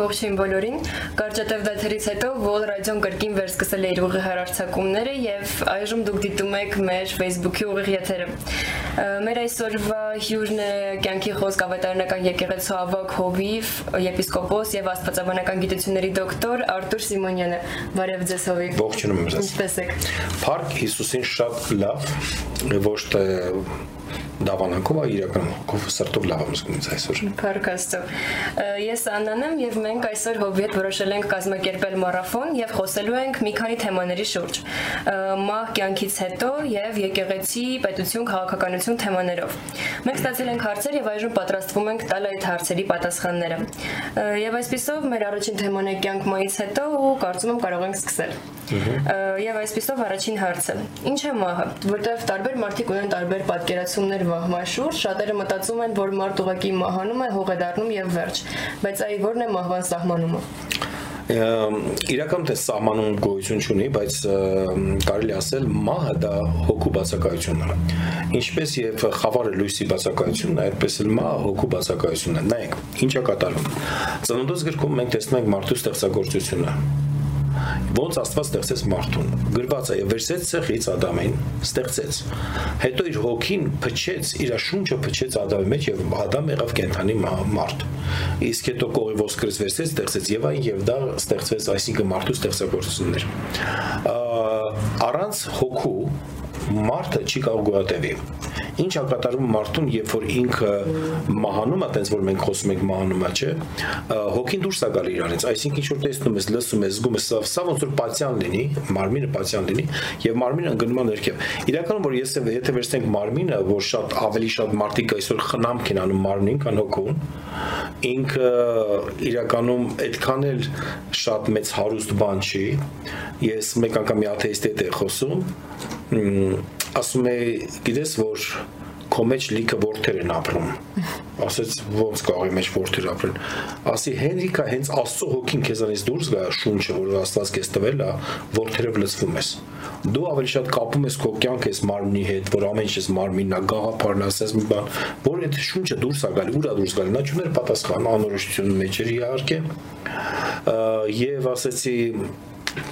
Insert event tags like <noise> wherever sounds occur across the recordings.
ողջույն բոլորին։ Կարճատև դաթերից հետո Vol Radio-ն կրկին վերսկսել է իր ուղիղ հարարցակումները եւ այժմ դուք դիտում եք մեր Facebook-ի ուղիղ եթերը։ Մեր այսօրվա հյուրն է կյանքի խոսք ավետարանական եկեղեցու ավակ հովիվ, եպիսկոպոս եւ աստվածաբանական գիտությունների դոկտոր Արտուր Սիմոնյանը։ Բարև ձեզ հովիվ։ Ողջունում եմ ձեզ։ Ինչպե՞ս եք։ Փառք Հիսուսին շատ լավ, ոչ թե դավանակով, այ իրականում հոգով սրտով լավ եմ զգում այսօր։ Փառք Աստծո։ Ես Աննան եմ եւ մենք այսօր հովի հետ որոշել ենք կազմակերպել մարաֆոն եւ խոսելու ենք մի քանի թեմաների շուրջ։ Մահ կյանքից հետո եւ եկեղեցի, պետություն, քաղաքականություն թեմաներով։ Մենք ստացել ենք հարցեր եւ այժմ պատրաստվում ենք տալ այդ հարցերի պատասխանները։ Եվ այսպեսով մեր առաջին թեման է կյանք մահից հետո ու կարծում եմ կարող ենք սկսել։ Եվ այսպեսով առաջին հարցը. Ինչ է մահը, որտեղ տարբեր մարդիկ ունեն տարբեր պատկերացումներ մահվա շուրջ, շատերը մտածում են, որ մարդ ուղակի մահանում է, հող է դառնում եւ վերջ, բայց այ որն է մահվան սահմանումը իրական թե սահմանում գոյություն ունի, բայց կարելի ասել մահը դա հոգու բացակայությունն է։ Ինչպես եւ խավարը լույսի բացակայությունն է, այդպես էլ մահը հոգու բացակայությունն է։ Նայեք, ինչա կատարվում։ Ծննդոց գրքում մենք տեսնում ենք մարդու ստեղծագործությունը ոնց Աստված ստեղծեց մարդուն։ Գրված է եւ վերցեց ցեղից Ադամին, ստեղծեց։ Հետո իր հոգին փչեց, իր շունչը փչեց Ադամի մեջ եւ Ադամ եղավ կենթանի մարդ։ Իսկ հետո կողի ոսկրից վերցեց, ստեղծեց Եվային եւ դա ստեղծվեց, այսինքն մարդու ստեղծագործություններ։ Առանց հոգու մարդը չի կարող գոյատևի ինչ է կատարվում մարդուն, երբ որ ինքը մահանում է, տենց որ մենք խոսում ենք մահանում է, չէ, հոգին դուրս է գալի իրանից, այսինքն ինչ որ տեսնում ես, լսում ես, զգում ես, սա, ոնց որ պացիան լինի, մարմինը պացիան լինի, եւ մարմինը ընկնում է ներքև։ Իրականում որ ես եթե վերցնենք մարմինը, որ շատ ավելի շատ մարդիկ այսօր խնամք են անում մարմնին, քան հոգուն, ինքը իրականում այդքան էլ շատ մեծ հարուստ բան չի։ Ես մեկ անգամ մի աթեիստի հետ եմ խոսում, ասում է գիտես որ քո մեջ լիքը ворթեր են ապրում ասեց ոնց կարող է մեջ ворթեր ապրեն ասի հենրիկա հենց աստծո հոգին քեզանից դուրս գա շունչը որ աստված քեզ տվել է ворթերով լցվում ես դու ավելի շատ կապում ես քո կյանքը ես մարմնի հետ որ ամեն ինչ ես մարմինն է գաղափարն ասես մի բան որ այդ շունչը դուրս է գալի ուրա դուրս գալի նա չուներ պատասխան անորոշությունի մեջ էր իհարկե եւ ասեցի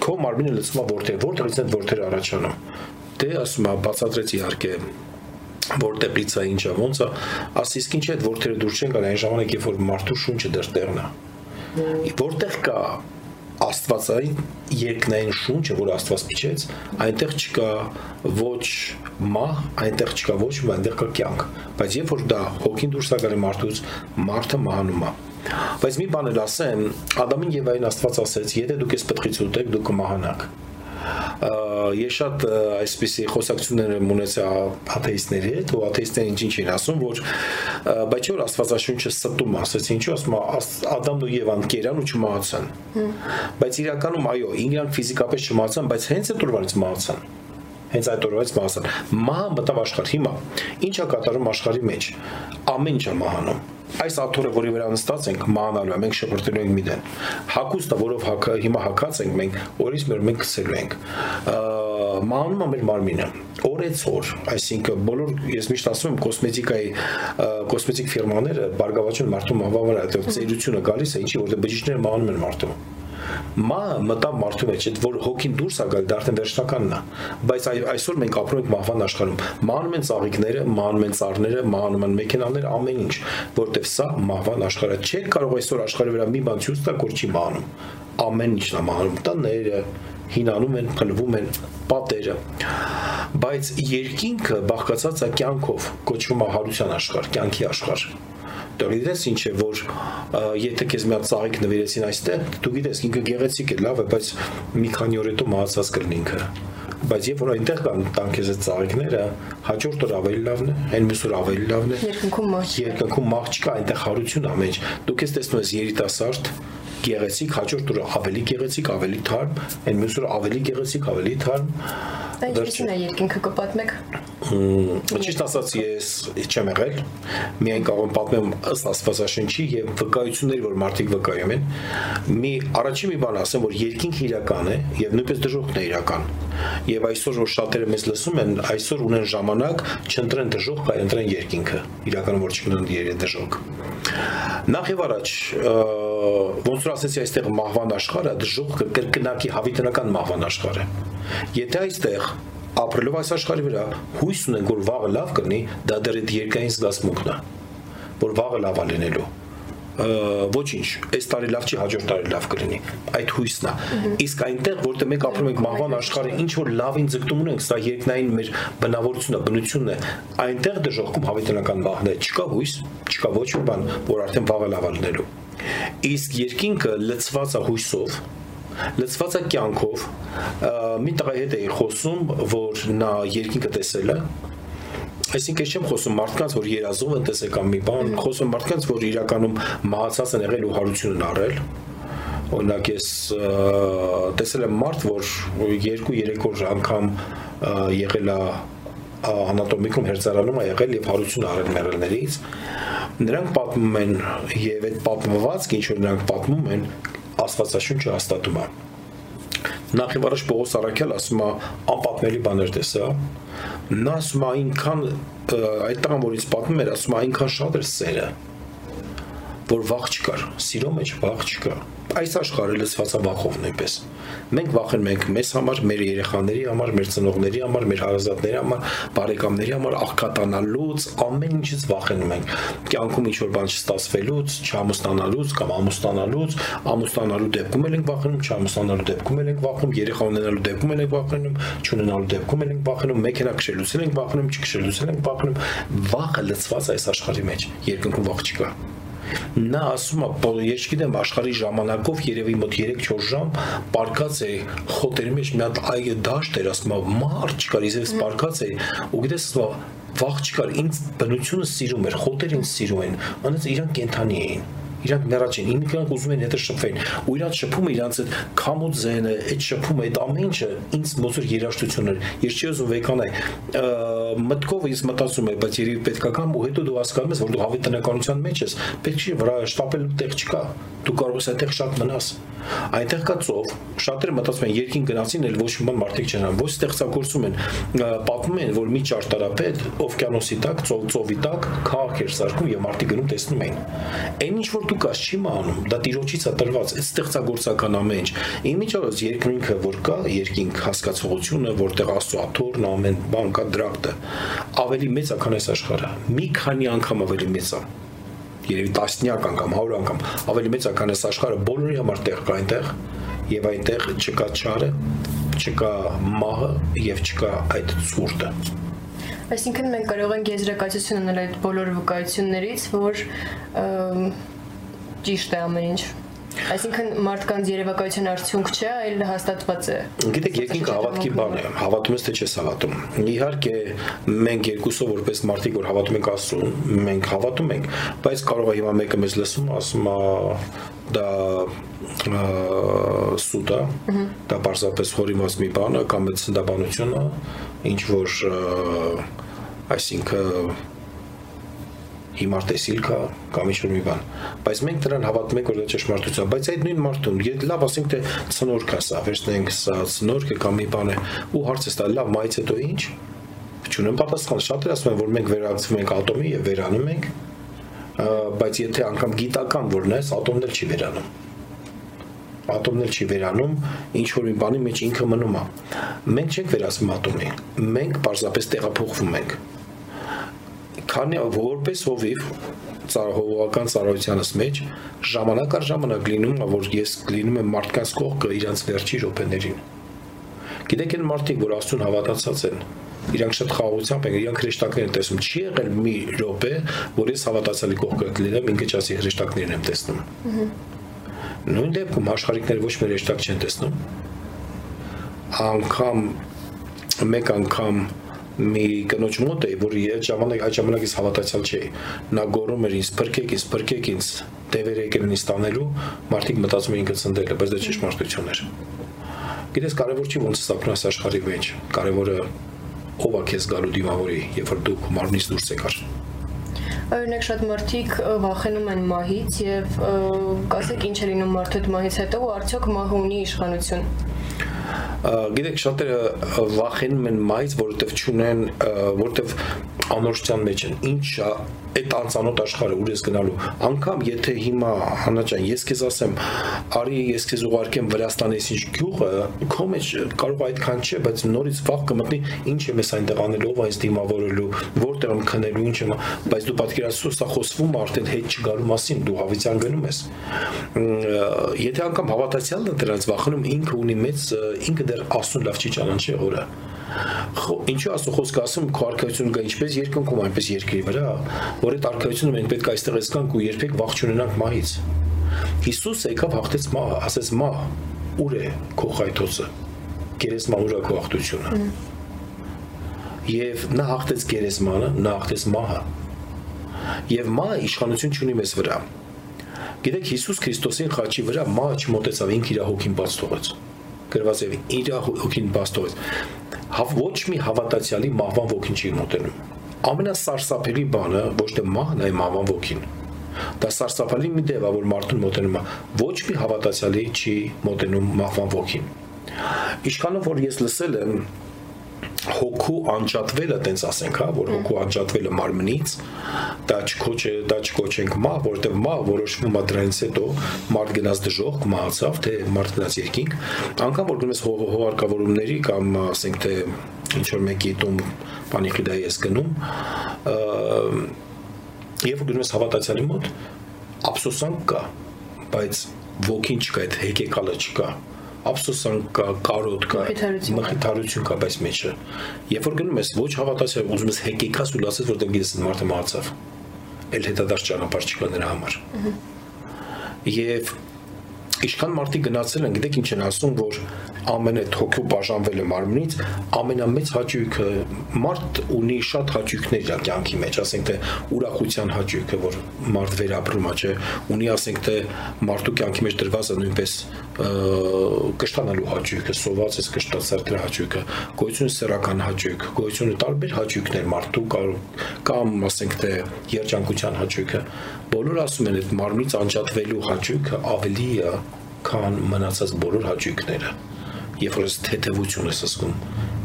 քո մարմինը լցվում է ворթեր որտեղից են ворթերը առաջանում դե ասում է բացատրեց իհարկե որտեղ պիցա ինչա ոնց է ասի իսկ ինչ է այդ որտերը դուրս չեն գալ այն ժամանակ երբ որ մարդու շունչը դեռ տեղն է որտեղ կա աստվածային երկնային շունչը, որ Աստված փիչեց, այնտեղ չկա ոչ մահ, այնտեղ չկա ոչ մի, այնտեղ կա կյանք։ Բայց երբ որ դա հոգին դուրս է գալի մարդուց, մարդը մահանում է։ Բայց մի բան էլ ասեմ, Ադամին եւ այն Աստված ասեց, եթե դուք ես պտղից ուտեք, դուք կմահանաք ես շատ այսպեսի խոսակցություններ եմ ունեցել աթեիստների հետ ու աթեիստները ինչ-ինչ են ասում որ բայց որ աստվածաշունչը ստում ասեց ինչու ասում Ադամն ու Եվան կերան ու չմահացան բայց իրականում այո իրանք ֆիզիկապես չմահացան բայց հենց այդ օրվանից մահացան հենց այդ օրվանից մահացան մահը մտավ աշխարհ հիմա ինչա կատարում աշխարհի մեջ ամեն ինչ է մահանում այս աթորը, որի վրա նստած ենք, մանալու է, մենք շփրտելու ենք միդեն։ Հակուստը, որով հակա հիմա հակած ենք մենք, օրից մեր մենք գցելու ենք։ Մանում է մեր մարմինը օրեցօր, այսինքն բոլոր ես միշտ ասում եմ կոսմետիկայի կոսմետիկ ֆիրմաները բարգավաճում մարդու մահվան վրա, այդտեղ ծերությունը գալիս է, ինչի որտեղ բջիջները մանում են մարդու մահը մտավ մարդու մեջ, այդ որ հոգին դուրս է գալ, դա արդեն վերջնականն է։ Բայց այսօր մենք ապրում ենք մահվան աշխարհում։ Մահանում են ծաղիկները, մահանում են ծառները, մահանում են մեքենաները, ամեն ինչ, որտեվ սա մահվան աշխարհը։ Չէ կարող այսօր աշխարհի վրա մի բան ցույց տա, որ չի մահանում։ Ամեն ինչն է մահանում, տները, հինանում են, փլվում են պատերը բայց երկինքը բաղկացած է կյանքով կոչվում է հարության աշխարհ կյանքի աշխարհ գիտես ինչ է որ եթե քեզ մի հատ ծաղիկ նվիրեցին այստեղ դու գիտես ինքը գեղեցիկ է լավ է բայց մի քանի օր հետո մահացած կլինի ինքը բայց երբ որ այնտեղ կան տան քեզ այդ ծաղիկները հաջորդ օր ավելի լավն է այն մյուս օր ավելի լավն է երկնքում մահ երկնքում մահ չկա այնտեղ հարություն ամեն դու քեզ տեսնում ես երիտասարդ գեղեցիկ հաջորդ օրը ավելի գեղեցիկ ավելի թարմ այն մյուս օրը ավելի գեղեցիկ ավելի թարմ Ինչպեսին է երկինքը կպատմեք։ ճիշտ ասած ես չեմ եղել միայն կարող եմ պատմեմ ըստ աստվածաշնչի եւ վկայությունների որ մարդիկ վկայում են մի առաջին մի բան ասեմ որ երկինք իրական է եւ նույնպես դժոխքն է իրական եւ այսօր որ շատերը մեզ լսում են այսօր ունեն ժամանակ չընտրեն դժոխք այլ ընտրեն երկինքը իրականում որ չընտրեն դժոխք նախ եւ առաջ ոնց որ ասեցի այստեղ մահվան աշխարհը դժոխքը կրկնակի հավիտենական մահվան աշխարհ է եթե այստեղ ապրելով այս աշխարհի վրա հույս ունենք որ վաղը լավ կլինի, դա դեռ այդ երկային զգացմունքն է, որ վաղը լավ է լինելու ոչինչ, այս տարի լավ չի, հաջորդ տարի լավ կլինի։ Այդ հույսն է։ Իսկ այնտեղ, որտեղ մենք ապրում ենք մահվան աշխարհը, ինչ որ լավին ձգտում ունենք, սա երկնային մեր բնավորությունն է, բնությունն է, այնտեղ դժոխքում հավիտենական մահն է, չկա հույս, չկա ոչ մի բան, որ արդեն վաղը լավ է լինելու։ Իսկ երկինքը լցված է հույսով, լծված է կյանքով մի տղայի հետ էի խոսում որ նա երկինքը տեսել է Այսինքն ես չեմ խոսում մարդկանց, որ երազող են տեսել կամ մի բան, խոսում մարդկանց, որ իրականում մահացած են եղել ու հարություն են առել։ Օրինակ ես տեսել եմ մարդ, որ 2-3 օր անգամ եղել է անատոմիկում հերձարանում է եղել եւ հարություն առել մեռելներից նրանք պատմում են եւ այդ պատմվածքը ինչ որ նրանք պատմում են Աստվածաշունչը հաստատում է։ Նախ եւ առաջ Պողոս Արաքյալ ասում է անպատմելի բաներ տեսա։ Նա ասում է այնքան այդ տղան որ ինձ պատմում էր, ասում է այնքան շատ էր սերը, որ վախ չկար, սիրո մեջ վախ չկար այս աշխարհը լցված է վախով նույնպես։ Մենք վախենում ենք մեզ համար, մեր երեխաների համար, մեր ծնողների համար, մեր հարազատների համար, բարեկամների համար աղքատանալուց, ամեն ինչից վախենում ենք։ Կյանքում ինչ որ բան չստացվելուց, չամուսնանալուց կամ ամուսնանալուց, ամուսնանալու դեպքում էլ ենք վախենում, չամուսնանալու դեպքում էլ ենք վախենում, երեխա ունենալու դեպքում էլ ենք վախենում, չունենալու դեպքում էլ ենք վախենում, մեքենա քշելուց էլ ենք վախենում, չքշելուց էլ ենք վախենում։ Վախը լցված է այս աշխարհի մեջ։ Երկնքում վախ չկա նա ասում է ես գիտեմ աշխարհի ժամանակով երևի մոտ 3-4 ժամ պարկած է խոտերի մեջ մի հատ այգը դաշտ էր ասում է մարդ չկար իսկ պարկած է ու գիտես վաղ չկար ինձ բնությունը սիրում էր խոտեր ինձ սիրում են անց իրանք կենթանի էին իրանք են ինքնք ուզում են հետը շփվեն ու իրանք շփումը իրանք այդ քամուտ զենը այդ շփումը այդ ամեն ինչը ինձ երաշտություն էր ես չի ուզում վեկանայ մտքով ես մտածում եմ բայց երևի պետքա կամ ու հետո դու հասկանում ես որ դու հավիտենականության մեջ ես պետք չի վրա շտապել տեղ չկա դու կարող ես այդտեղ շատ մնաս այնտեղ կա ծով շատերը մտածում են երկին գնացին էլ ոչ մի բան մարդիկ չեն անում ոչ ստեղծագործում են պատմում են որ մի ճարտարապետ օվկիանոսի տակ ծով ծովի տակ քաղաք էր սարքում եւ մարդիկ գնում տեսնում էին այն ինչ որ դու կաս չի մանում, դա տիրոջից է տրված, այդ ստեղծագործական ամեն ինչ։ Իմիջիալոց երկինքը որ կա, երկինք հասկացողությունը, որտեղ Աստծո աթոռն ամեն բան կա դրակտը, ավելի մեծ է, քան այս աշխարհը։ Մի քանի անգամ ավելի մեծ է երևի տասնյակ անգամ, 100 անգամ ավելի մեծ է, քան այս աշխարհը բոլորի համար տեղ կա այնտեղ եւ այնտեղ չկա չարը, չկա մահը եւ չկա այդ ցուրտը։ Այսինքն մենք կարող ենք եզրակացություն անել այդ բոլոր վկայություններից, որ ճիշտ է ամեն ինչ։ Այսինքն մարդկանց երևակայության արդյունք չէ, այլ հաստատված է։ Գիտեք, երկինքը հավատքի բան է, հավատում ես թե չես հավատում։ Իհարկե, մենք երկուսով որպես մարդիկ, որ հավատում ենք Աստծուն, մենք հավատում ենք, բայց կարող է հիմա մեկը մեզ լսում, ասում է դա սուտա, դա պարզապես հորիմաց մի բան է կամ այդ սնդաբանությունը, ինչ որ այսինքն հիմար տեսիլ կա կամ ինչ-որ մի բան բայց մենք դրան հավատում ենք որ դա ճշմարտություն բայց այդ նույն մարդուն եթե լավ ասենք թե ցնորք է սա վերցնենք սա ցնորք է կամ մի բան է ու հարցը ստա լավ մայից հետո ինչ չունեմ պատասխան շատերը ասում են որ մենք վերակցվում ենք ատոմի եւ վերանում ենք բայց եթե անգամ գիտական որն է ատոմն էլ չի վերանում ատոմն էլ չի վերանում, ինչ որ մի բանի մեջ ինքը մնում է։ Մենք չենք վերացնում ատոմի։ Մենք պարզապես տեղափոխվում ենք քանի որպես հովիվ հովական ծառայությանս մեջ ժամանակ առ ժամանակ լինում է որ ես լինում եմ մարդկանց կողքը իրանց վերջի րոպեներին գիտեք այն մարդիկ որ աստուն հավատացած են իրանք շատ խաղաղությամբ են իրանք հրեշտակներ են տեսնում չի եղել մի րոպե որ ես հավատացյալի կողքը լինեմ ինքը չասի հրեշտակներն եմ տեսնում նույն դեպքում աշխարհիկները ոչ մի հրեշտակ չեն տեսնում անգամ մեկ անգամ մի կնոջ մոտ է, որ այդ ժամանակ այդ ժամանակից հավատացյալ չէի։ Նա գոռում էր ինձ, «Փրկեք ինձ, փրկեք ինձ»։ Տևեր եկել ինձ տանելու, մարդիկ մտածում էին է, բայց դա ճշմարտություն էր։ Գիտես, կարևոր չի ոնց ստապնաս աշխարհի մեջ։ Կարևորը ով է քեզ գալու դիմավորի, երբ որ դու մարմնից դուրս եկար։ Օրինակ շատ մարդիկ վախենում են մահից եւ կասեք ինչ է լինում մարդու մահից հետո ու արդյոք մահը ունի իշխանություն գիտեք շատերը վախենում են մայից, որովհետև ճունեն, որովհետև անորոշության մեջ են։ Ինչա այդ անծանոթ աշխարհը ուր ես գնալու անկամ եթե հիմա հանաճան ես քեզ ասեմ արի ես քեզ ուղարկեմ Վրաստանից ինչ գյուղը քո մեջ կարող այդքան չէ բայց նորից վաղ կմտնի ինչ եմ ես այնտեղ անելով այս դիմավորելու որտեղ եմ քնելու ինչ եմ բայց դու պատկերացրու սա խոսվում արդեն հետ չգալու մասին դու հավիտյան գնում ես եթե անգամ հավատացյալն է դրանից վախենում ինքը ունի մեծ ինքը դեռ աստուն լավ չի ճանաչի օրը ինչու ասու խոսքը ասում քո արքայությունը գա ինչպես երկնքում այնպես երկրի վրա որ այդ արքայությունը մենք պետք է այստեղ էսկանք ու երբեք վախ չունենանք մահից Հիսուսը եկավ հաղթեց մահը ասեց մահ ուր է քո խայթոցը գերեզման ուր է քո ախտությունը եւ նա հաղթեց գերեզմանը նա հաղթեց մահը եւ մահը իշխանություն չունի մեզ վրա գիտեք Հիսուս Քրիստոսին խաչի վրա մահը չմոտեցավ ինքը իր հոգին բաց թողեց գրված է իր հոգին բաց թողեց ոչ մի հավատացյալի մահվան ոգին չի մոտենում։ Ամենասարսափելի բանը ոչ թե մահն է մահվան ոգին։ Դա սարսափելի մի դեպ է, որ մարդուն մոտենում է։ Ոչ մի հավատացյալի չի մոտենում մահվան ոգին։ Ինչքանով որ ես լսել եմ հոգու անջատվելը, տենց ասենք, հա, որ հոգու անջատվելը մարմնից, դա չկոչե, դա չկոչենք մահ, որովհետև մահ որոշվում է դրանից հետո մարդ գնաց դժոխք, մահացավ, թե մարդ գնաց երկինք, անկամ որ գնում ես հողարկավորումների կամ ասենք թե ինչ որ մեկի տուն պանիկիդայի ես գնում, երբ գնում ես հավատացյալի մոտ, ափսոսանք կա, բայց ոգին չկա, այդ հեկեկալը չկա ափսոսանք կա, կարոտ կա, մխիթարություն կա բայց մեջը։ Երբ որ գնում ես ոչ հավատացյալ, ուզում ես հեկեկաս ու լասես որտեղ գիտես մարդը մահացավ։ Էլ հետադարձ ճանապարհ չկա նրա համար։ Եվ Ինչքան մարդիկ գնացել են, գիտեք ինչ են ասում, որ ամենը թոքյո բաժանվել է մարմնից, ամենամեծ հաճույքը մարդ ունի շատ հաճույքներ իր կյանքի մեջ, ասենք թե ուրախության հաճույքը, որ մարդ վերապրում է, չէ, ունի ասենք թե մարդու կյանքի մեջ դրված է նույնպես կշտանալու հաճույքը, սոված ես կշտացար դրա հաճույքը, գոյությունը սեռական հաճույք, գոյությունը տարբեր հաճույքներ մարդու կամ ասենք թե երջանկության հաճույքը բոլոր ասում են այդ մարմնից անջատվելու հաճույքը ավելի է քան մնացած բոլոր հաճույքները երբ որ ես թեթևություն ես ասում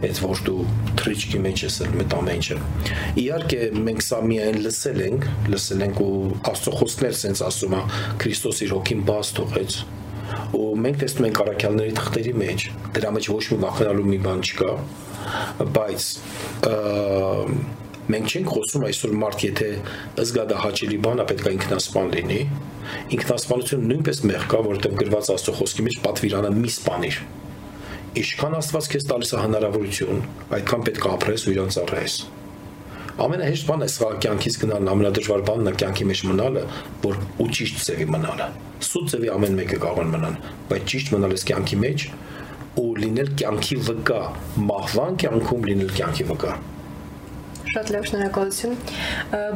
այդ որ դու թրիչկի մեջ ես այդ ամեն ինչը իհարկե մենք սա միայն լսել ենք լսել ենք ու աստծո խոսքներ sense ասում է Քրիստոս իր հոգին բաց թողեց ու մենք տեսնում ենք առաքյալների թղթերի մեջ դրա մեջ ոչ մի վախենալու մի բան չկա բայց մենք չենք խոսում այսօր մարդ եթե զգա դա հաճելի բան է պետք է ինքնասպան լինի ինքնասպանությունը նույնպես մեղ կա որովհետև գրված աստծո խոսքի մեջ պատվիրանը մի սպանիր ինչքան աստված քեզ տալիս է հնարավորություն այդքան պետք է ապրես ու իրան ծառայես ամենահեշտ բանը սա կյանքից գնալն ամենադժվար բանն է կյանքի մեջ մնալը որ ու ճիշտ ձևի մնալը սուտ ձևի ամեն մեկը կարող են մնան բայց ճիշտ մնալս կյանքի մեջ ու լինել կյանքի վկա մահվան կյանքում լինել կյանքի վկա Շատ լավ, շնորհակալություն։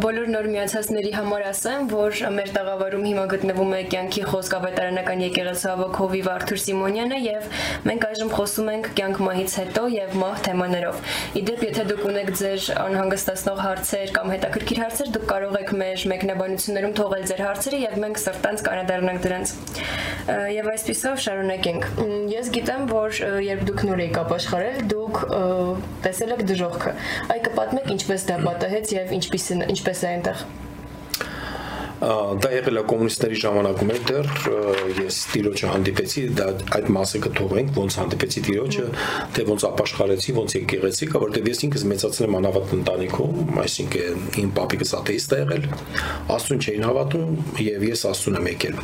Բոլոր նոր միացածների համար ասեմ, որ մեր տաղավարում հիմա գտնվում է կյանքի խոսք ավետարանական եկեղեցու ավոք Հովիվ Արթուր Սիմոնյանը եւ մենք այժմ խոսում ենք կյանք մահից հետո եւ մահ թեմաներով։ Իդեպ, եթե դուք ունեք ձեր անհանգստացնող հարցեր կամ հետաքրքիր հարցեր, դուք կարող եք մեր մեկնաբանություններում թողել ձեր հարցերը եւ մենք սրտանց կանադառնանք դրանց։ Եվ այսպեսով շարունակենք։ Ես գիտեմ, որ երբ դուք նոր եք ապաշխարել, դուք տեսել եք դժողքը։ Այ կպատմեք ինչ ինչպես դա պատահեց եւ ինչպես ինչպես է այնտեղ դա եղել է կոմունիստների ժամանակում էր դեռ ես տիրոջը հանդիպեցի դա այդ մասը կթողենք ոնց հանդիպեցի տիրոջը թե ոնց ապաշխարեցի ոնց եկեղեցի կա որտեվ ես ինքս մեծացել եմ անավատ ընտանիքում այսինքն իմ պապիկս աթեիստ է եղել աստուն չէին հավատում եւ ես աստուն եմ եկել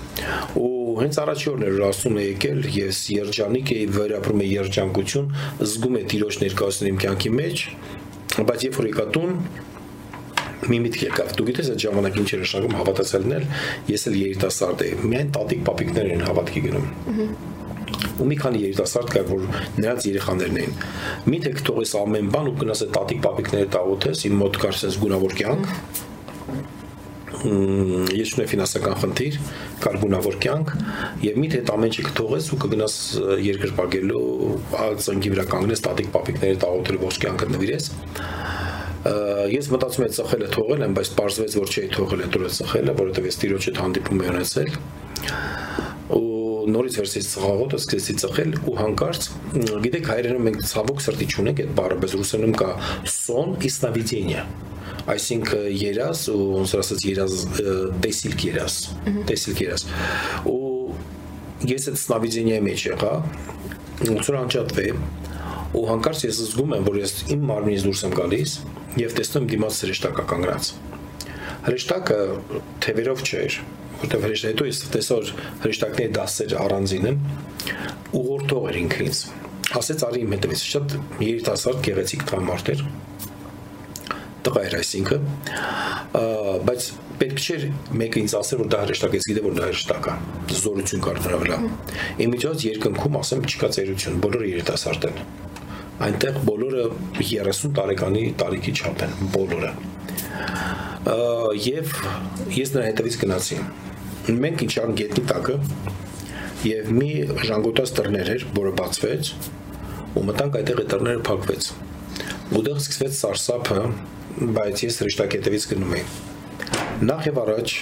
ու հենց առաջի օրն էր ասում է եկել ես երջանիկ էի վերապրում եմ երջանկություն զգում եմ տիրոջ ներկայությունը իմ կյանքի մեջ բայց երբ որ եկա տուն մի միտք եկավ։ Դու գիտես այդ ժամանակ ինչ էր նշանակում հավատացյալներ, ես էլ երիտասարդ էի։ Միայն տատիկ պապիկներ են հավատքի գնում։ ու մի քանի երիտասարդ կար, որ նրանց երեխաներն էին։ Միթե կթողես ամեն բան ու գնաս այդ տատիկ պապիկները տաղոթես, իմ մոտ կար sense գունավոր կյանք ես ունեմ ֆինանսական խնդիր, կար գունավոր կյանք եւ մի թե այդ ամեն ինչը կթողես ու կգնաս երկրպագելու, ծնկի վրա կանգնես տատիկ պապիկների տաղոթելու ողջ կյանքը նվիրես ես մտածում եմ ծխելը թողել եմ, բայց պարզվեց որ չէի թողել այդ օրը ծխելը, որովհետև ես տիրոջ հետ հանդիպում եմ ունեցել ու նորից վերցրի ծխաղոտը, սկսեցի ծխել ու հանկարծ գիտեք հայերենում մենք ցավոք սրտի չունենք այդ բառը, բայց ռուսերենում կա сон и сновидение այսինքն երաս ու ոնց որ ասած երաս տեսիլք երաս տեսիլք երաս ու ես այդ սնավիդենիայի մեջ եղա ոնց որ անջատվե ու հանկարծ ես զգում եմ որ ես իմ մարմնից դուրս եմ գալիս եւ տեսնում դիմաց հրեշտակա կանգնած հրեշտակը թևերով չէր որտեղ հրեշտակը հետո ես տեսա որ հրեշտակների դասեր առանձին են ուղղորդող էր ինքը ինձ ասեց արի իմ հետևից շատ երիտասարդ գեղեցիկ տղամարդ էր տղա էր այսինքն բայց պետք չէր մեկը ինձ ասել որ դա հրեշտակ է, ես գիտեմ որ դա հրեշտակ է զորություն կար նրա վրա իմիջիոց երկնքում ասեմ չկա ծերություն բոլորը երիտասարդ են այնտեղ բոլորը 30 տարեկանի տարիքի չափ են բոլորը եւ ես նրա հետևից գնացի մենք ինչ ան գետնի տակը եւ մի ժանգոտած դռներ էր որը բացվեց ու մտանք այդտեղ այդ դռները փակվեց ուդեղ սկսվեց սարսափը բայց ես հրեշտակետևից գնում էի։ Նախ եւ առաջ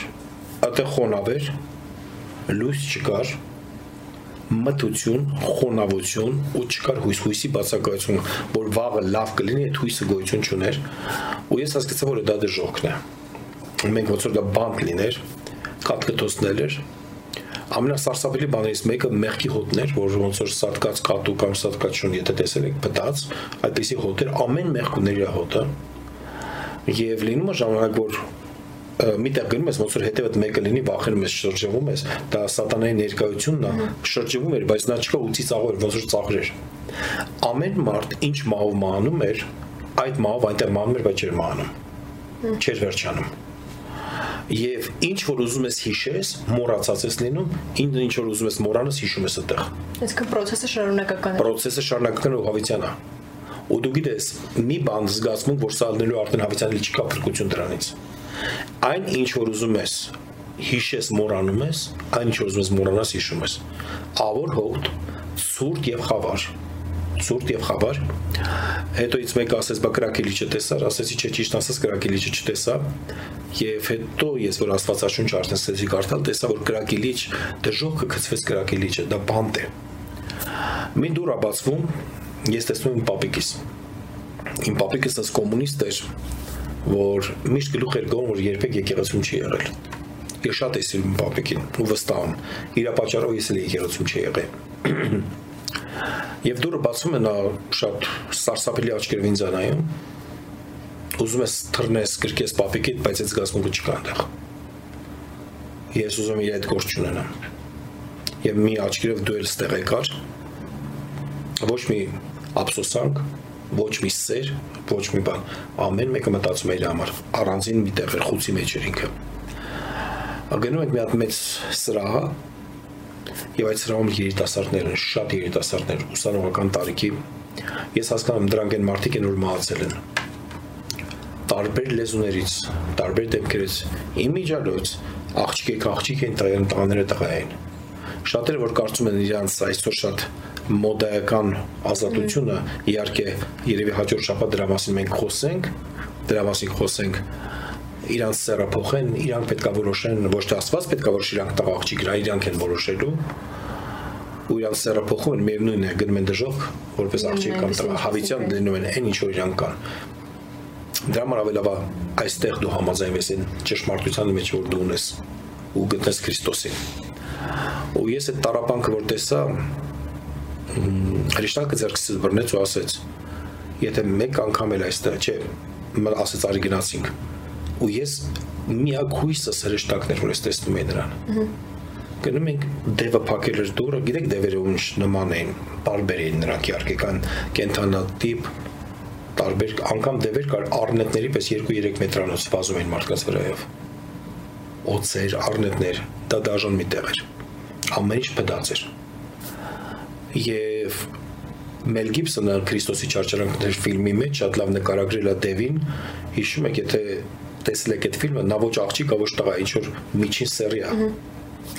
այդտեղ խոնավ էր, լույս չկար, մտություն, խոնավություն ու չկար հույս հույսի բացակայություն, որ վաղը լավ կլինի, այդ հույսը գոյություն չուներ։ Ու ես հասկացա, որ դա դժոխքն է։ Մենք ոնց որ դա բանկ լիներ, կատկտոսներ էր, ամենասարսափելի բաներից մեկը մեղքի հոտն էր, որ ոնց որ սատկած կատու կամ սատկած շուն, եթե տեսել եք պտած, այդպեսի հոտեր ամեն մեղք ուներ իր հոտը եւ լինում է ժամանակ որ միտեղ գնում ես ոնց որ հետևդ մեկը լինի վախենում ես շրջվում ես դա սատանայի ներկայությունն է շրջվում էր բայց նա չկա ուծի ծաղոր ոնց որ ծաղրեր ամեն մարդ ինչ մահով մահանում էր այդ մահով այնտեղ մահանում էր բայց չէր մահանում չէր վերջանում եւ ինչ որ ուզում ես հիշես մոռացած ես լինում ինչ ինչ որ ուզում ես մոռանաս հիշում ես այդտեղ այսինքն process-ը շարունակական է process-ը շարունակական ու հավիտյան է ու դու գիտես մի բան զգացում որ սա լինելու արդեն հավիտյանի չկա փրկություն դրանից այն ինչ որ ուզում ես հիշես մոռանում ես այն ինչ որ ուզում ես մոռանաս հիշում ես ավոր հոտ սուրտ եւ խավար սուրտ եւ խավար հետո ից մեկը ասես բա կրակելիչը տեսար ասեցի չէ ճիշտ ասես կրակելիչը չտեսա եւ հետո ես որ աստվածաշունչ արդեն ստեցի կարդալ տեսա որ կրակելիչ դժոխքը գծվեց կրակելիչը դա բանտ է մին դուրա բացվում ես տեսնում եմ պապիկիս։ Իմ պապիկս ըս կոմունիստ էր, որ միշտ գլուխ էր գոն, որ երբեք եկեղեցում չի եղել։ Ես շատ եմ սիրում պապիկին ու վստահ եմ։ Իր պատճառով ես էլ եկեղեցում չի եղել։ Եվ դուրը բացում է նա շատ սարսափելի աչքերով ինձ անայում։ Ուզում ես թռնես գրկես պապիկիդ, բայց այդ զգացմունքը չկա այնտեղ։ Ես ուզում եմ իր այդ գործ չունենամ։ Եվ մի աչքերով դու էլ ստեղ եկար ոչ մի ափսոսանք, ոչ մի սեր, ոչ մի բան։ Ամեն մեկը մտածում է իր համար։ Առանձին մի տեղ էր խուցի մեջ էր ինքը։ Գնում ենք մի հատ մեծ սրահ, եւ այդ սրահում երիտասարդներ են, շատ երիտասարդներ, ուսանողական տարիքի։ Ես հասկանում դրանք են մարդիկ են որ մահացել են տարբեր լեզուներից, տարբեր դեպքերից իմիջալոց աղջիկ աղջիկ են տղան տղաները տղա են։ Շատերը որ կարծում են իրանց այսօր շատ մոդայական ազատությունը իհարկե երևի հաջորդ շաբաթ դրա մասին մենք խոսենք դրա մասին խոսենք իրանց սերը փոխեն, իրանք պետքա որոշեն, ոչ թե Աստված պետքա որոշի իրանք տղա աղջիկ, իրանք են որոշելու ու իրանք սերը փոխում են, միևնույն է, գնում են դժոխք, որպես աղջիկ կամ տղա, հավիտյան լինում են այն ինչ որ իրանք կան։ Դրա համար ավելավա այստեղ դու համաձայնվես այն ճշմարտության մեջ որ դու ունես ու գտնես Քրիստոսին։ Ու ես այդ տարապանքը որ տեսա, հրեշտակը ձեռքսից բռնեց ու ասեց. Եթե մեկ անգամ էլ այստեղ, չէ, ասեց արի գնացինք։ Ու ես միակ հույսս հրեշտակներ, որ ես տեսնում եի նրան։ Գնում ենք դևը փակել էր դուրը, գիտեք դևերը ոնց նման էին, տարբեր էին նրանք իհարկե կան կենթանատիպ տարբեր անգամ դևեր կար առնետների պես 2-3 մետրանոց վազում էին մարդկանց վրայով օծեր, առնետներ, դա դաժան մի տեղ էր։ Ամեն ինչ փդած էր եւ Մել Գիբսոնը Քրիստոսի չարչարանքներ ֆիլմի մեջ շատ լավ նկարագրել է Դևին։ Հիշում եք, եթե տեսել եք այդ ֆիլմը, նա ոչ աղջիկ, ոչ տղա, ինչ որ միջին սերի է։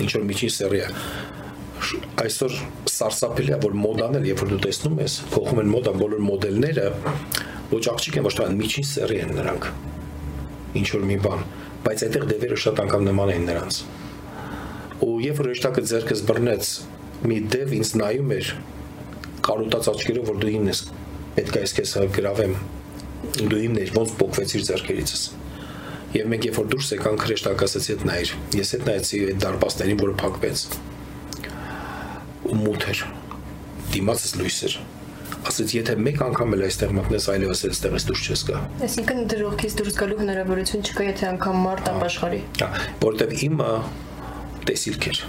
Ինչ որ միջին սերի է այսօր սարսափելի է որ մոդան էլ երբ որ դու տեսնում ես փոխում են մոդա բոլոր մոդելները ոչ աղջիկ են ոչ թե միջին սերի են նրանք ինչ որ մի բան բայց այդտեղ դևերը շատ անգամ նման են նրանց ու երբ որ հեշտակը ձերքս բռնեց մի դև ինձ նայում էր կարոտած աչքերով որ դու ինձ պետք է ես քեզ գրավեմ դու իմն ես ոնց փոկվեցիր ձերքերիցս Եվ մենք երբ որ դուրս եկանք հրեշտակը ասացի այդ նայր։ Ես այդ նայեցի այդ դարպասներին, որը փակվեց ու մութ էր։ Դիմացս լույս էր։ Ասեց, եթե մեկ անգամ էլ այստեղ մտնես, այլևս այստեղից դուրս չես գա։ Այսինքն դրողքից դուրս գալու հնարավորություն չկա, եթե անգամ մարդ ապաշխարի։ Հա, որտեվ իմը տեսիլք էր։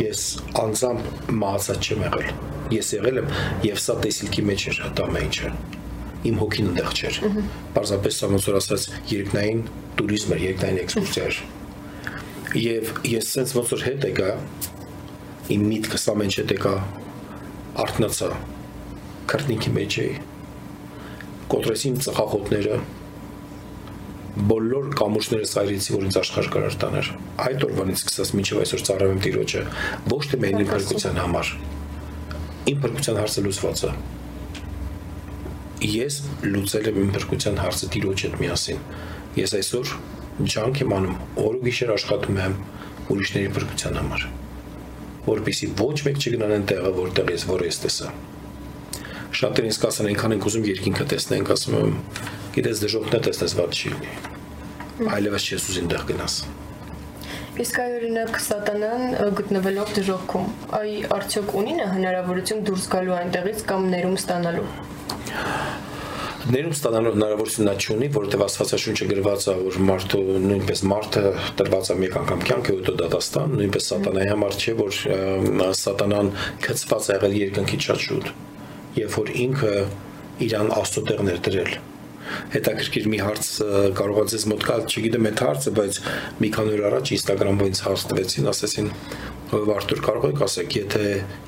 Ես անձամբ մահացած չեմ եղել։ Ես եղել եմ եւ սա տեսիլքի մեջ էր դա մեջը իմ հոգին ընդեղ չէր։ Պարզապես Սամոսոր ասած երկնային туриզմ էր, երկնային էքսկուրսիա էր։ Եվ ես sense ոնց որ հետ եկա, իմ միտքս ամեն ինչ հետ եկա արտնացա քրտնիքի մեջ էի։ Կոտրեցին ծխախոտները, բոլոր կամուրջները սայրեցի որ ինձ աշխարհ կարար տաներ այդ օրվանից սկսած մինչև այսօր ծառայում տիրոջը ոչ թե միայն փրկության համար իմ փրկության հարցը լուծված է ես լուծել եմ իմ փրկության հարցը տիրոջ հետ միասին ես այսօր ջանք եմ անում օր ու գիշեր աշխատում եմ ուրիշների փրկության համար որpիսի ոչ մեկ չգնան այն տեղը, որտեղ ես որ ես տեսա։ Շատերին ինձ կասեն, այնքան ենք ուզում երկինքը տեսնենք, ասում եմ, գիտես դժոխքն է տեսնես ված չի լինի։ Այլևս չես ուզին տեղ գնաս։ Իսկ այ օրինակ սատանան գտնվելով դժոխքում, այ արդյոք ունի նա հնարավորություն դուրս գալու այնտեղից կամ ներում ստանալու ներում ստանալու հնարավորություն նա չունի, որովհետև Աստվածաշունչը գրված է, որ մարդու նույնպես մարդը տրված է մեկ անգամ կյանքը ու դատաստան, նույնպես սատանայի համար չէ, որ սատանան գծված է եղել երկնքի շատ շուտ, երբ որ ինքը իրան աստծո տեղն էր դրել հետաքրքիր մի հարց կարող է ձեզ մոտ գալ, չգիտեմ այդ հարցը, բայց մի քանի օր առաջ Instagram-ով ինձ հարց տվեցին, ասեցին ով Արտուր կարող եք ասեք, եթե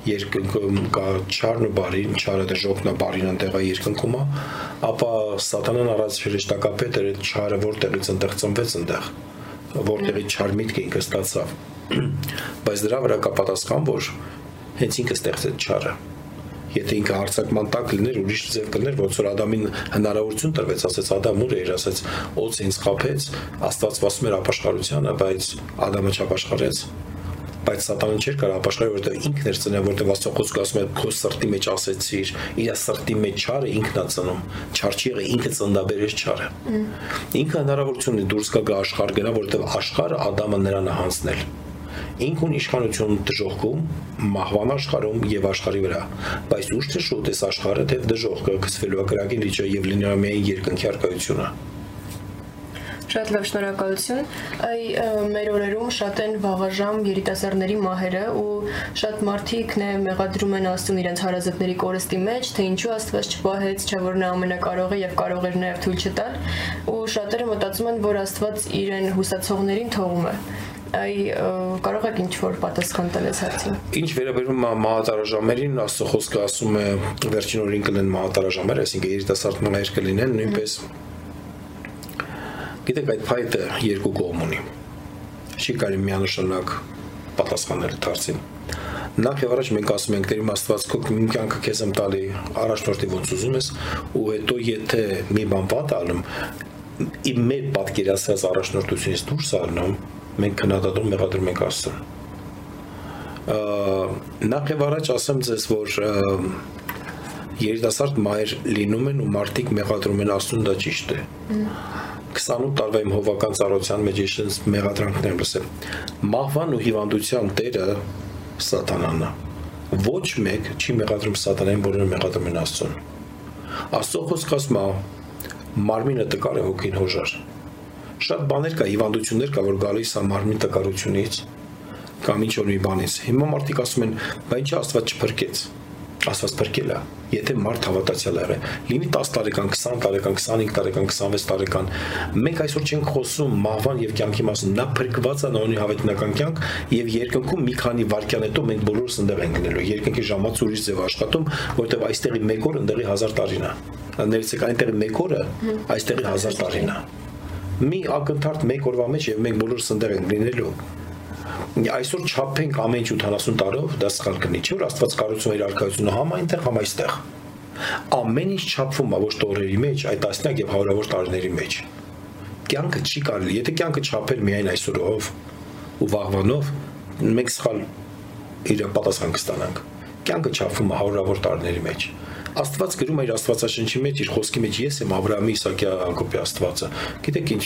երկնքում կա չարն ու բարին, չարը դժոխքն է, բարին ընդեղա երկնքում է, ապա սատանան առած հրեշտակապետ էր այդ չարը որտեղից ընդեղ ծնվեց ընդեղ, որտեղից չար միտքը ինքը ստացավ։ <clears throat> Բայց դրա վրա կա պատասխան, որ հենց ինքը ստեղծեց չարը եթե ինքը հարցակման տակ լիներ, ուրիշ ձև կներ, ոնց որ Ադամին հնարավորություն տրվեց, ասեց Ադամ ուր էր, ասեց օծ ինձ խափեց, Աստված վասում էր ապաշխարությանը, բայց Ադամը չապաշխարեց բայց սատանան չէր կարող ապաշխարել, որովհետև ինքն էր ծնել, որովհետև Աստծո խոսքը ասում է քո սրտի մեջ ասեցիր, իր սրտի մեջ չարը ինքն է ծնում։ Չար չի եղել, ինքը ծնդաբերեց չարը։ Ինքը հնարավորություն ունի դուրս գա աշխարհ գնա, որովհետև աշխարհը Ադամը նրան է հանձնել ինք ունի իշխանություն դժողքում, մահվան աշխարհում եւ աշխարհի վրա, բայց ուշ թե շուտ այս աշխարհը դեպ դժողքը գցվելու է գրագին լիճը եւ լինելու միայն երկնքի արկայությունը։ Շատ լավ շնորհակալություն։ Այ մեր օրերում շատ են վաղաժամ երիտասարդների մահերը ու շատ մարդիկ նե մեղադրում են Աստծուն իրենց հարազատների կորստի մեջ, թե ինչու Աստված չպահեց, չէ որ նա ամենակարող է եւ կարող էր նաեւ թույլ չտալ, ու շատերը մտածում են, որ Աստված իրեն հուսացողներին թողում է այ կարող եք ինչ որ պատասխան տալ այս հարցին։ Ինչ վերաբերում է մահատարաժամերին, Աստծո խոսքը ասում է վերջին օրին կլինեն մահատարաժամեր, այսինքն երիտասարդ մահեր կլինեն, նույնպես Գիտեք, այդ փայտը երկու կողմ ունի։ Չի կարելի միանշանակ պատասխանել դարձին։ Նախ եւ առաջ մենք ասում ենք, դերիմ Աստված քո կյանքը քեզ եմ տալի առաջնորդի ոնց ուզում ես, ու հետո եթե մի բան վատ անում, իմ մեր պատկերացրած առաջնորդությունից դուրս առնում, մենք քննադատում մեղադրում ենք Աստծուն։ Նախ եւ առաջ ասեմ ձեզ, որ երիտասարդ մայր լինում են ու մարդիկ մեղադրում են Աստծուն, դա ճիշտ է։ 28 տարվա իմ հովական ծառայության մեջ ես այնպես մեղադրանքներ եմ լսել։ Մահվան ու հիվանդության տերը սատանան է։ Ոչ մեկ չի մեղադրում սատանային, բոլորը մեղադրում են Աստծուն։ Աստծո խոսքը ասում է մարմինը տկար է, հոգին հոժար։ Շատ բաներ կա, հիվանդություններ կա, որ գալիս է մարմին տկարությունից կամ ինչ որ մի բանից։ Հիմա մարդիկ ասում են, բայց Աստված չփրկեց Աստված փրկել է։ Եթե մարդ հավատացյալ եղե, լինի 10 տարեկան, 20 տարեկան, 25 տարեկան, 26 տարեկան, մենք այսօր չենք խոսում մահվան եւ կյանքի մասին։ Նա փրկված է նա ունի հավիտենական կյանք եւ երկնքում մի քանի վայրկյան հետո մենք բոլորս ընդեղ ենք գնելու։ Երկնքի ժամաց ուրիշ ձև աշխատում, որտեղ այստեղի 1 օր ընդեղի 1000 տարին է։ Ներեցեք այնտեղի 1 օրը, այստեղի 1000 տարին է մի ակնթարթ մեկ օրվա մեջ եւ մենք բոլորս ընդեղ ենք լինելու այսօր չափենք ամեն 70 տարով դա սխալ կնի չէ որ Աստված կառուցում է իր արքայությունը համ այնտեղ համ այստեղ ամեն ինչ չափվում է ոչ տորերի մեջ այ տասնյակ եւ հարյուրավոր տարիների մեջ կյանքը չի կարելի եթե կյանքը չափել միայն այսօրով ու վաղվանով մենք սխալ իր պատասխան կստանանք կյանքը չափվում է հարյուրավոր տարիների մեջ Աստված գրում է իր Աստվածաշնչի մեջ իր խոսքի մեջ ես եմ Աբրահամի, Իսակի, Հակոբի Աստվածը։ Գիտեք ինչ,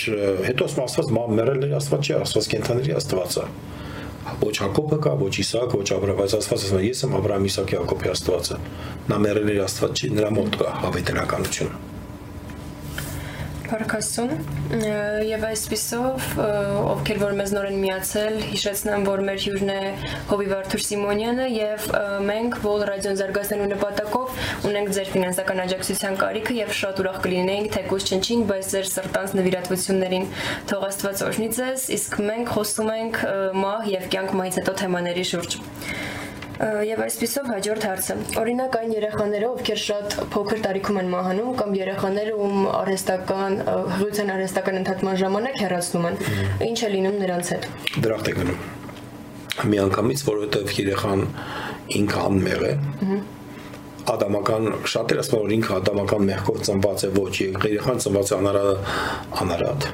հետո Աստված մեռելների Աստված չի, Աստված կենթաների Աստվածը ոչ Հակոբը կա, ոչ Իսաակ, ոչ Աբրահամ, բայց Աստված ասում է ես եմ Աբրահամ, Իսաակի, Հակոբի Աստվածը։ Նա մեռելների Աստված չի, նրա մոտ կա հավետենականությունը։ Փարքաստուն եւ այսպիսով ովքեր որ մեզ նորեն միացել հիշեցնեմ որ մեր հյուրն է Հովի Վարդուր Սիմոնյանը եւ մենք Vol ռադիոն զարգացնելու նպատակով ունենք ձեր ֆինանսական աջակցության կարիքը եւ շատ ուրախ կլինեինք թեկուզ չնչին բայց ձեր սրտանց նվիրատվություններին թող Աստված օրհնի ձեզ իսկ մենք խոսում ենք մահ եւ կյանք մահից հետո թեմաների շուրջ Եվ այսպիսով հաջորդ հարցը։ Օրինակ այն երեխաները, ովքեր շատ փոքր տարիքում են մահանում կամ երեխաները, ում արհեստական հղիության արհեստական ընդհատման ժամանակ հեռացնում են, ինչ է լինում նրանց հետ։ Դրախտ է գնում։ Միանգամից, որովհետև երեխան ինքը անմեղ է, ադամական շատերը ասում որ ինքը ադամական մեղքով ծնված է ոչ երեխան ծնված է անարատ անարատ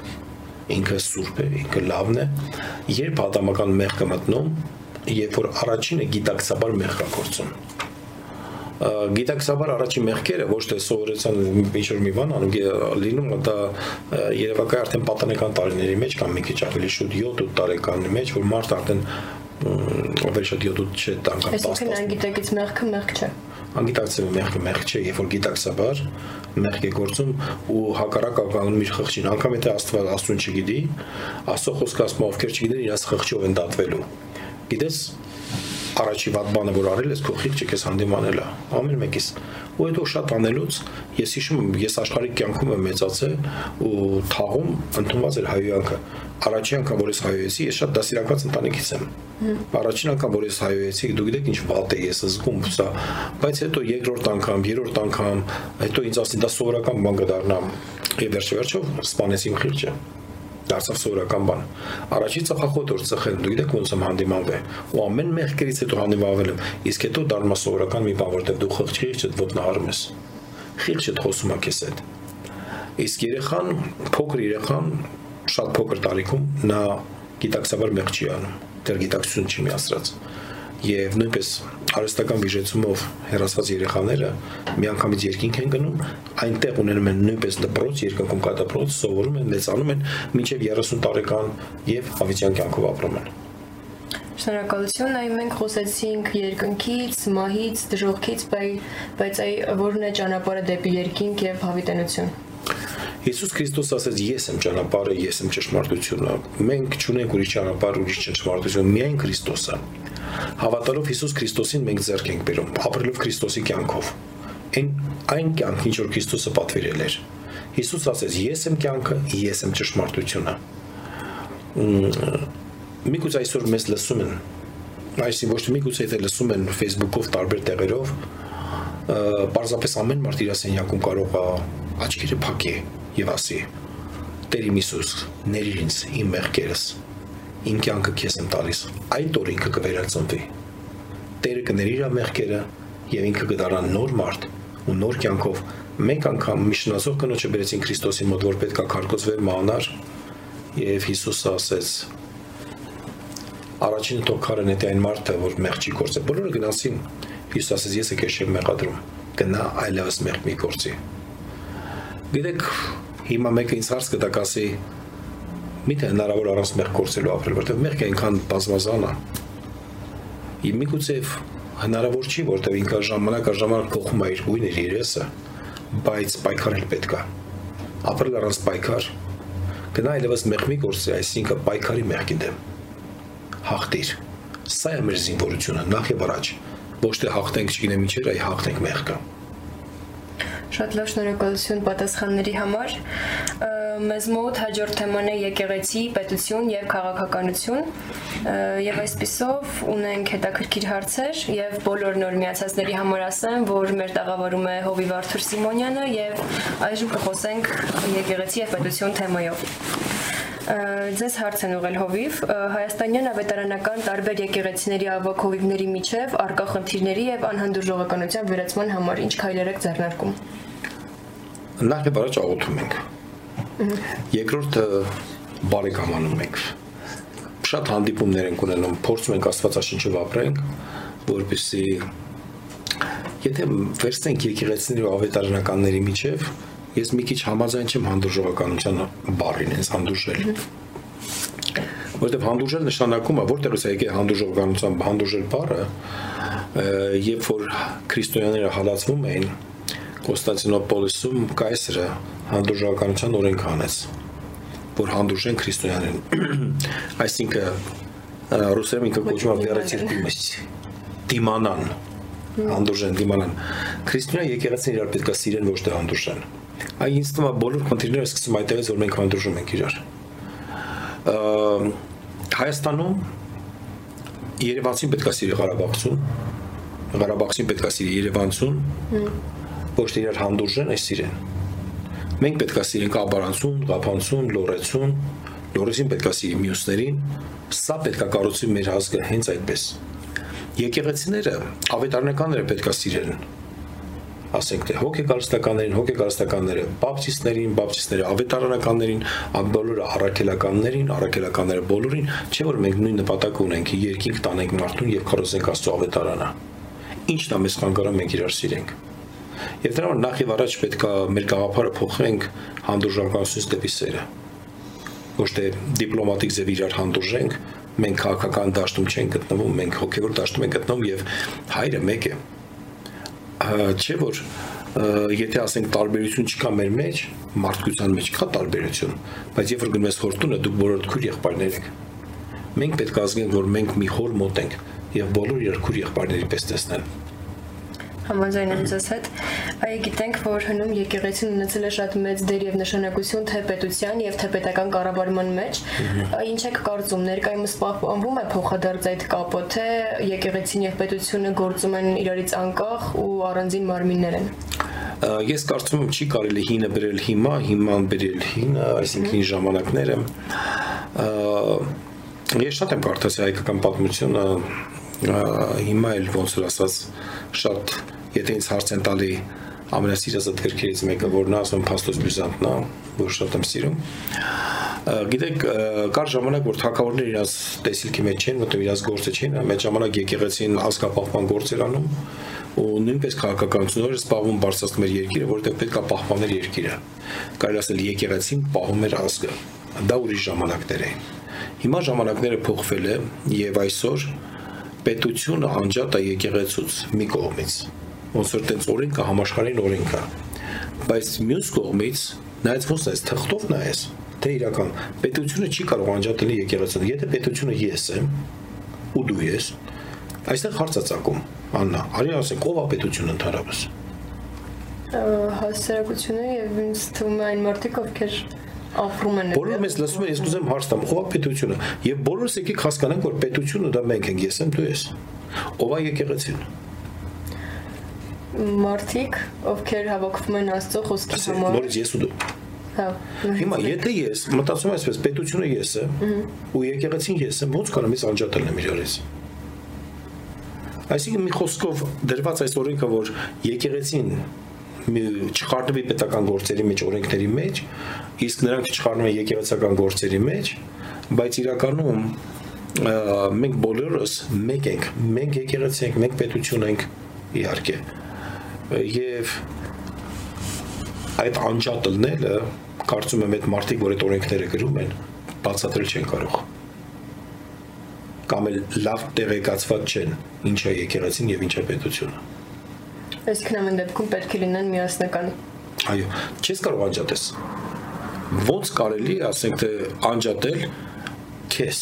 ինքը սուրբ է ինքը լավն է երբ ադամական մեղքը մտնում երբ որ առաջինը գիտակցաբար մեղք է գործում գիտակցաբար առաջին մեղքերը ոչ թե սովորեցան ինչ որ մի բան անում լինում դա երևակայ արդեն պատանեկան տարիների մեջ կամ մի քիչ ավելի շուտ 7-8 տարեկանի մեջ որ մարդ արդեն ավելի շատ 7-8 չէ անգամ 10 Այսինքն անգիտակից մեղքը մեղք չէ անգիտակցը մեղքը մեղք չէ երբ որ գիտակցաբար մեղք է գործում ու հակառակ ականում իր խղճին անգամ եթե աստված աստուն չգիտի աստծո խոսքը ասում ովքեր չգիտեն իրաց խղճով են դատվելու գիտես առաջի վատ բանը որ արել ես քո խիղճը քեզ հանդիմանել է ամեն մեկից ու հետո շատ անելուց ես հիշում եմ ես աշխարհի կյանքում եմ մեծացել ու թաղում ընդունված էր հայոյանքը առաջին անգամ որ ես հայոյեցի ես շատ դասիրակված ընտանիքից եմ առաջին անգամ որ ես հայոյեցի դու գիտեք ինչ վատ է ես զգում սա բայց հետո երկրորդ անգամ երրորդ անգամ հետո ինձ ասին դա սովորական բան կդառնա եւ վերջ վերջով սպանեցի իմ խիղճը դարձավ սովորական բան։ Առաջի ծխախոտ որ ծխել, դու գիտեք ոնց եմ հանդիմանվել։ Ու ամեն մեղքերից հետո հանդիմանվել եմ։ Իսկ հետո դառնում է սովորական մի բան, որտեղ դու խղճի չդ ոտնահարում ես։ Խիղճը խոսում է քեզ հետ։ Իսկ երեխան, փոքր երեխան, շատ փոքր տարիքում նա գիտակցաբար մեղք չի անում։ Դեռ գիտակցություն չի միացրած եւ նույնպես արհեստական վիժեցումով հերասված երեխաները միանգամից երկինք են գնում, այնտեղ ունենում են նույնպես դպրոց, երկնքում կա դպրոց, սովորում են, մեծանում են մինչև 30 տարեկան եւ հավիտյան կյանքով ապրում են։ Շնորհակալություն, այ մենք խոսեցինք երկնքից, մահից, դժողքից, բայց այ որն է ճանապարհը դեպի երկինք եւ հավիտենություն։ Հիսուս Քրիստոս ասաց. Ես եմ ճանապարհը, ես եմ ճշմարտությունը։ Մենք չունենք ուրիշ ճանապարհ, ուրիշ ճշմարտություն, միայն Քրիստոսը։ Հավատալով Հիսուս Քրիստոսին մենք ձեռք ենք բերում, ապրելով Քրիստոսի կյանքով։ Այն այն կյանքն, ինչ որ Քրիստոսը պատվիրել էր։ Հիսուս ասեց. Ես եմ կյանքը, ես եմ ճշմարտությունը։ Միգուցե այսօր մեզ լսում են այսին ոչ թե միգուցե եթե լսում են Facebook-ով տարբեր տեղերով պարզապես ամեն մարդ իր սենյակում կարող է աչքերը փակի եւ ասի Տեր իմ Հիսուս ներիր ինձ իմ մեղքերս իմ կյանքը քեզ եմ տալիս։ Այդ օր ինքը կվերածնվի։ Տերը կների իր մեղքերը եւ ինքը կդառնա նոր մարդ ու նոր կյանքով մեկ անգամ միշնազող կնոջը բերեցին Քրիստոսի մոտ, որ պետքա քարկոծվեր մանար եւ Հիսուսը ասեց. Առաջին թոքարը նետի այն մարդը, որ մեղ չի գործել։ Բոլորը գնացին։ Հիսուս ասեց. Ես եկել եմ մեղադրում։ Գնա այլևս մեղ մի գործի։ Գիտեք, հիմա մեկը ինձ հարց կտակ ասի, միթե հնարավոր առանց մեղ կորցելու ապրել, որտեղ մեղքը այնքան բազմազան է։ Իմ միգուցե հնարավոր չի, որտեղ ինքը ժամանակ առ ժամանակ փոխում է իր գույնը, իր երեսը, բայց պայքարել պետք է։ Ապրել առանց պայքար գնա այլևս մեղ մի գործի, այսինքն պայքարի մեղքի դեմ։ Հաղթիր։ Սա է մեր զինվորությունը, նախ եւ առաջ։ Ոչ թե հաղթենք, չգիտեմ ինչեր, այ հաղթենք մեղքը։ Շատ լավ շնորհակալություն պատասխանների համար մեզ մոտ հաջորդ թեման է եկեղեցի, պետություն եւ քաղաքականություն։ Եվ այսպիսով ունենք հետաքրքիր հարցեր եւ բոլոր նոր միացածների համար ասեմ, որ մեր տաղավարում է Հովիվ Արթուր Սիմոնյանը եւ այժմ կխոսենք եկեղեցի եւ պետություն թեմայով։ Ձեզ հարց են ուղել հովիվ Հայաստանյան ավետարանական տարբեր եկեղեցիների ավակ հովիվների միջև արկա խնդիրների եւ անհանդուրժողականության վերացման համար ինչ քայլեր եք ձեռնարկում։ Նախ առաջ աղոթում ենք։ Երկրորդը բարեկամանում ենք շատ հանդիպումներ ենք ունենում, փորձում ենք Աստվածաշնչով ապրենք, որպեսզի եթե վերցնենք եկեղեցիների ու ավետարանականների միջև, ես մի քիչ համաձայն չեմ հանդուրժողականության բառին, հենց հանդուրժել։ Որտեվ հանդուրժել նշանակում է, որտեղից է եկել հանդուրժողականության հանդուրժել բառը, երբ որ քրիստոնյաները հալածվում էին Կոստանդինոպոլիսում կայսրը հանդուրժողականության օրենք հանեց որ հանդուրժեն քրիստոնյաներին <clears throat> այսինքն ռուսերեն ինքը կոչվում է վերացիրկումից դիմանան հանդուրժեն դիմանան քրիստոնյա եկեղեցին իրար պետք է սիրեն ոչ թե հանդուրժեն այ ինձ թվում է բոլոր խնդիրները սկսում այդտեղից որ մենք հանդուրժում ենք իրար Հայաստանում Երևանցին պետք է սիրի Ղարաբաղցուն Ղարաբաղցին պետք է սիրի Երևանցուն ոչ թե իրար հանդուրժեն, այս սիրեն Մենք պետք է սիրենք Աբարանցուն, Ղափանցուն, Լորեցուն, Լորեցին պետք է սիրի մյուսներին, սա պետք է կառուցի մեր ազգը հենց այդպես։ Եկեղեցիները, ավետարանականները պետք է սիրեն ասենք թե հոգեկարստականներին, հոգեկարստականները, բապտիստներին, բապտիստները, ավետարանականներին, բոլորը առաքելականներին, առաքելականները բոլորին, չէ որ մենք նույն նպատակ ունենք, երկինք տանենք մարդուն եւ քարոզենք Աստծո ավետարանը։ Ինչն է մեզ խանգարում մենք իրար սիրենք։ Եվ դրա համար նախ եւ առաջ պետք է մեր գաղափարը փոխենք հանդուրժանքությունից դեպի սերը։ Ոչ թե դիպլոմատիկ ձև իրար հանդուրժենք, մենք քաղաքական դաշտում չենք գտնվում, մենք հոգեվոր դաշտում ենք գտնվում եւ հայրը մեկ է։ Չէ որ եթե ասենք տարբերություն չկա մեր մեջ, մարդկության մեջ կա տարբերություն, բայց երբ որ գնում ես հորտունը, դուք բոլորդ քույր եղբայրներ եք։ Մենք պետք է ազգենք, որ մենք մի հոր մոտ ենք եւ բոլոր երկուր եղբայրների պես տեսնեն համաձայն եմ ձեզ հետ։ Այ գիտենք, որ հնում եկեղեցին ունեցել է շատ մեծ դեր եւ նշանակություն թե պետության եւ թե պետական կառավարման մեջ։ Ինչ եք կարծում, ներկայումս պահպանվում է փոխադարձ այդ կապը, թե եկեղեցին եւ պետությունը գործում են իրարից անկախ ու առանձին մարմիններ են։ Ես կարծում եմ չի կարելի հինը բերել հիմա, հիման բերել հինը, այսինքն ժամանակները։ Ես շատ եմ կարդացել հայկական պատմությունը, հիմա էլ ոնց որ ասած շատ եթե ինձ հարց են տալի ամենասիրած գրքերից մեկը որն ասում Փաստոս Բյուզանտն է, որ շատ եմ սիրում։ Գիտեք, կար ժամանակ, որ թակավորները իրաց տեսիլքի մեջ չեն, որտեղ իրաց գործը չեն, այդ ժամանակ եկեղեցին ազգապահպան գործեր անում ու նույնպես քաղաքականությունները սպառվում բարձրացնում էր երկիրը, որտեղ պետք է պահպանել երկիրը։ Կարելի ասել եկեղեցին պահում էր ազգը։ Դա ուրիշ ժամանակներ էին։ Հիմա ժամանակները փոխվել է եւ այսօր պետությունը անջատ է եկեղեցուց մի կողմից ոնց որ տենց օրենքը համաշխարհային օրենք է բայց մյուս կողմից նայած ոնց է թղթով նայես թե իրական պետությունը չի կարող անջատել եկեղեցին եթե պետությունը ես եմ ու դու ես այստեղ հարց է ցակում աննա արի ասենք ով է պետությունը ընդհանրապես հասարակությունը եւ ինձ թվում է այն մարդիկ ովքեր ապրում են Բոլորը մեզ լսում են, ես կուզեմ հարց տամ, ով է պետությունը։ Եվ բոլորս եկեք հասկանանք, որ պետությունը դա մենք ենք, ես եմ, դու ես։ Ով է եկեղեցին մարդիկ, ովքեր հավաքվում են Աստծո խոսքի համար։ Նորից ես ու դու։ Հա։ Հիմա եթե ես մտածում եմ այսպես, պետությունը ես եմ, ու եկեղեցին ես եմ, ո՞նց կարող ես անջատել եմ իրարից։ Այսինքն մի խոսքով դրված այս օրենքը, որ եկեղեցին չխառնվի պետական գործերի մեջ, օրենքների մեջ, իսկ նրանք չխառնում են եկեղեցական գործերի մեջ, բայց իրականում մենք բոլորս մեկ ենք, մենք եկեղեցի ենք, մենք պետություն ենք իհարկե եւ այդ անջատելնելը կարծում եմ այդ մարդիկ, որ այդ օրենքները գրում են, բացատրել չեն կարող կամ էլ լավ տեղեկացված չեն ինչ է եկեղեցին եւ ինչ է պետությունը։ Այսինքն ամեն դեպքում պետք է լինեն միասնական։ Այո, չես կարող անջատես։ Ոնց կարելի, ասենք թե անջատել քեզ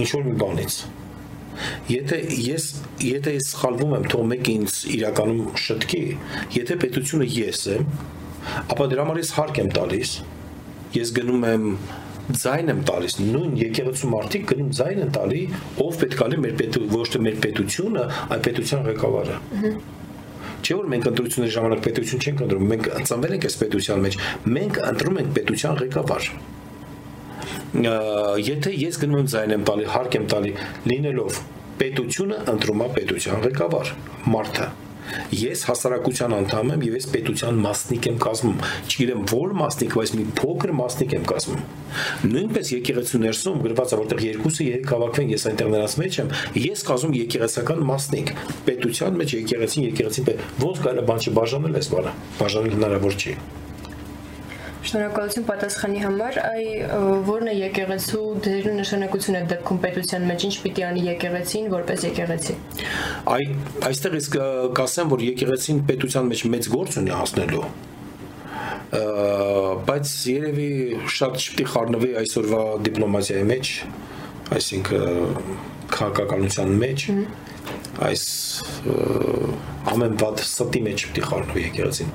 ինչ որ մի բանից Եթե ես եթե ես սխալվում եմ, թող մեկ ինձ իրականում շտկի, եթե պետությունը ես եմ, ապա դրա համար ես հարկ եմ տալիս։ Ես գնում եմ ձայն եմ տալիս նույն եկեղեցու մարդիկ գնում ձայն են տալի ով պետք է լինի մեր պետ ոչ թե մեր պետությունը այլ պետության ղեկավարը չէ որ մենք ընտրությունների ժամանակ պետություն չենք ընտրում մենք ծնվել ենք այս պետության մեջ մենք ընտրում ենք պետության ղեկավար եթե ես գնում եմ ձայն եմ տալի, հարկ եմ տալի, լինելով պետությունը ընտրում է պետության ղեկավար, մարդը Ես հասարակության անդամ եմ եւ ես պետության մասնիկ եմ կազմում։ Չգիտեմ որ մասնիկ, բայց մի փոքր մասնիկ եմ կազմում։ Նույնպես եկեղեցու ներսում գրված է որտեղ երկուսը երեք հավաքվեն, ես այնտեղ նրանց մեջ եմ, ես կազմում եկեղեցական մասնիկ։ Պետության մեջ եկեղեցին, եկեղեցին ոնց կարելի բան չբաժանել այս բանը։ Բաժանել հնարավոր չի։ Շնորհակալություն պատասխանի համար։ Այ ո՞րն է եկեղեցու դերն ու նշանակությունը դեպքում պետության մեջ ինչ պիտի անի եկեղեցին որպես եկեղեցի։ Այ այստեղ իսկ կասեմ, որ եկեղեցին պետության մեջ մեծ գործ ունի հասնելու բայց երևի շատ չպիտի խառնվի այսօրվա դիպլոմատիայի մեջ, այսինքն քաղաքականության մեջ այս ամեն բադ ստի մեջ պիտի խառնվի եկեղեցին։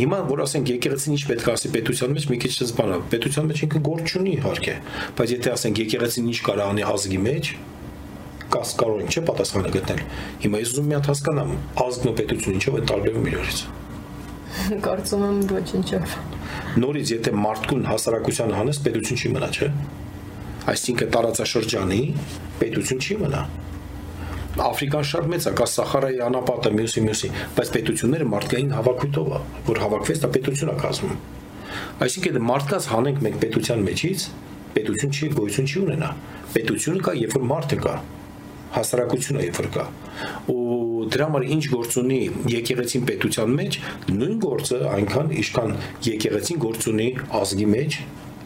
Հիմա որ ասենք եկեղեցին ինչ պետք է ասի պետության մեջ, մի քիչ զբանա։ Պետության մեջ ինքը գործ չունի իհարկե, բայց եթե ասենք եկեղեցին ինչ կարող անի ազգի մեջ, կաս կարող են չէ պատասխանը գտնել։ Հիմա ես ուզում եմ մի հատ հասկանամ, ազգն ու պետությունը ինչով են տարբերվում իրարից։ Կարծում եմ ոչինչով։ Նորից եթե մարդկուն հասարակության հանես պետություն չի մնա, չէ։ Այսինքն տարածաշրջանի պետություն չի մնա Աֆրիկան շատ մեծ է, կա Սախարայի անապատը, մյուսի մյուսի, բայց պետությունները մարդկային հավաքույթով է, որ հավաքվեց դա պետություն է կազմում։ Այսինքն մարդկաց հանենք մենք պետության մեջից, պետություն չի գոյություն չի ունենա։ Պետությունը կա, երբ որ մարդը կա հասարակությունը երբ որ կա ու դրա համար ինչ գործ ունի եկեղեցին պետության մեջ նույն գործը այնքան իշքան եկեղեցին գործ ունի ազգի մեջ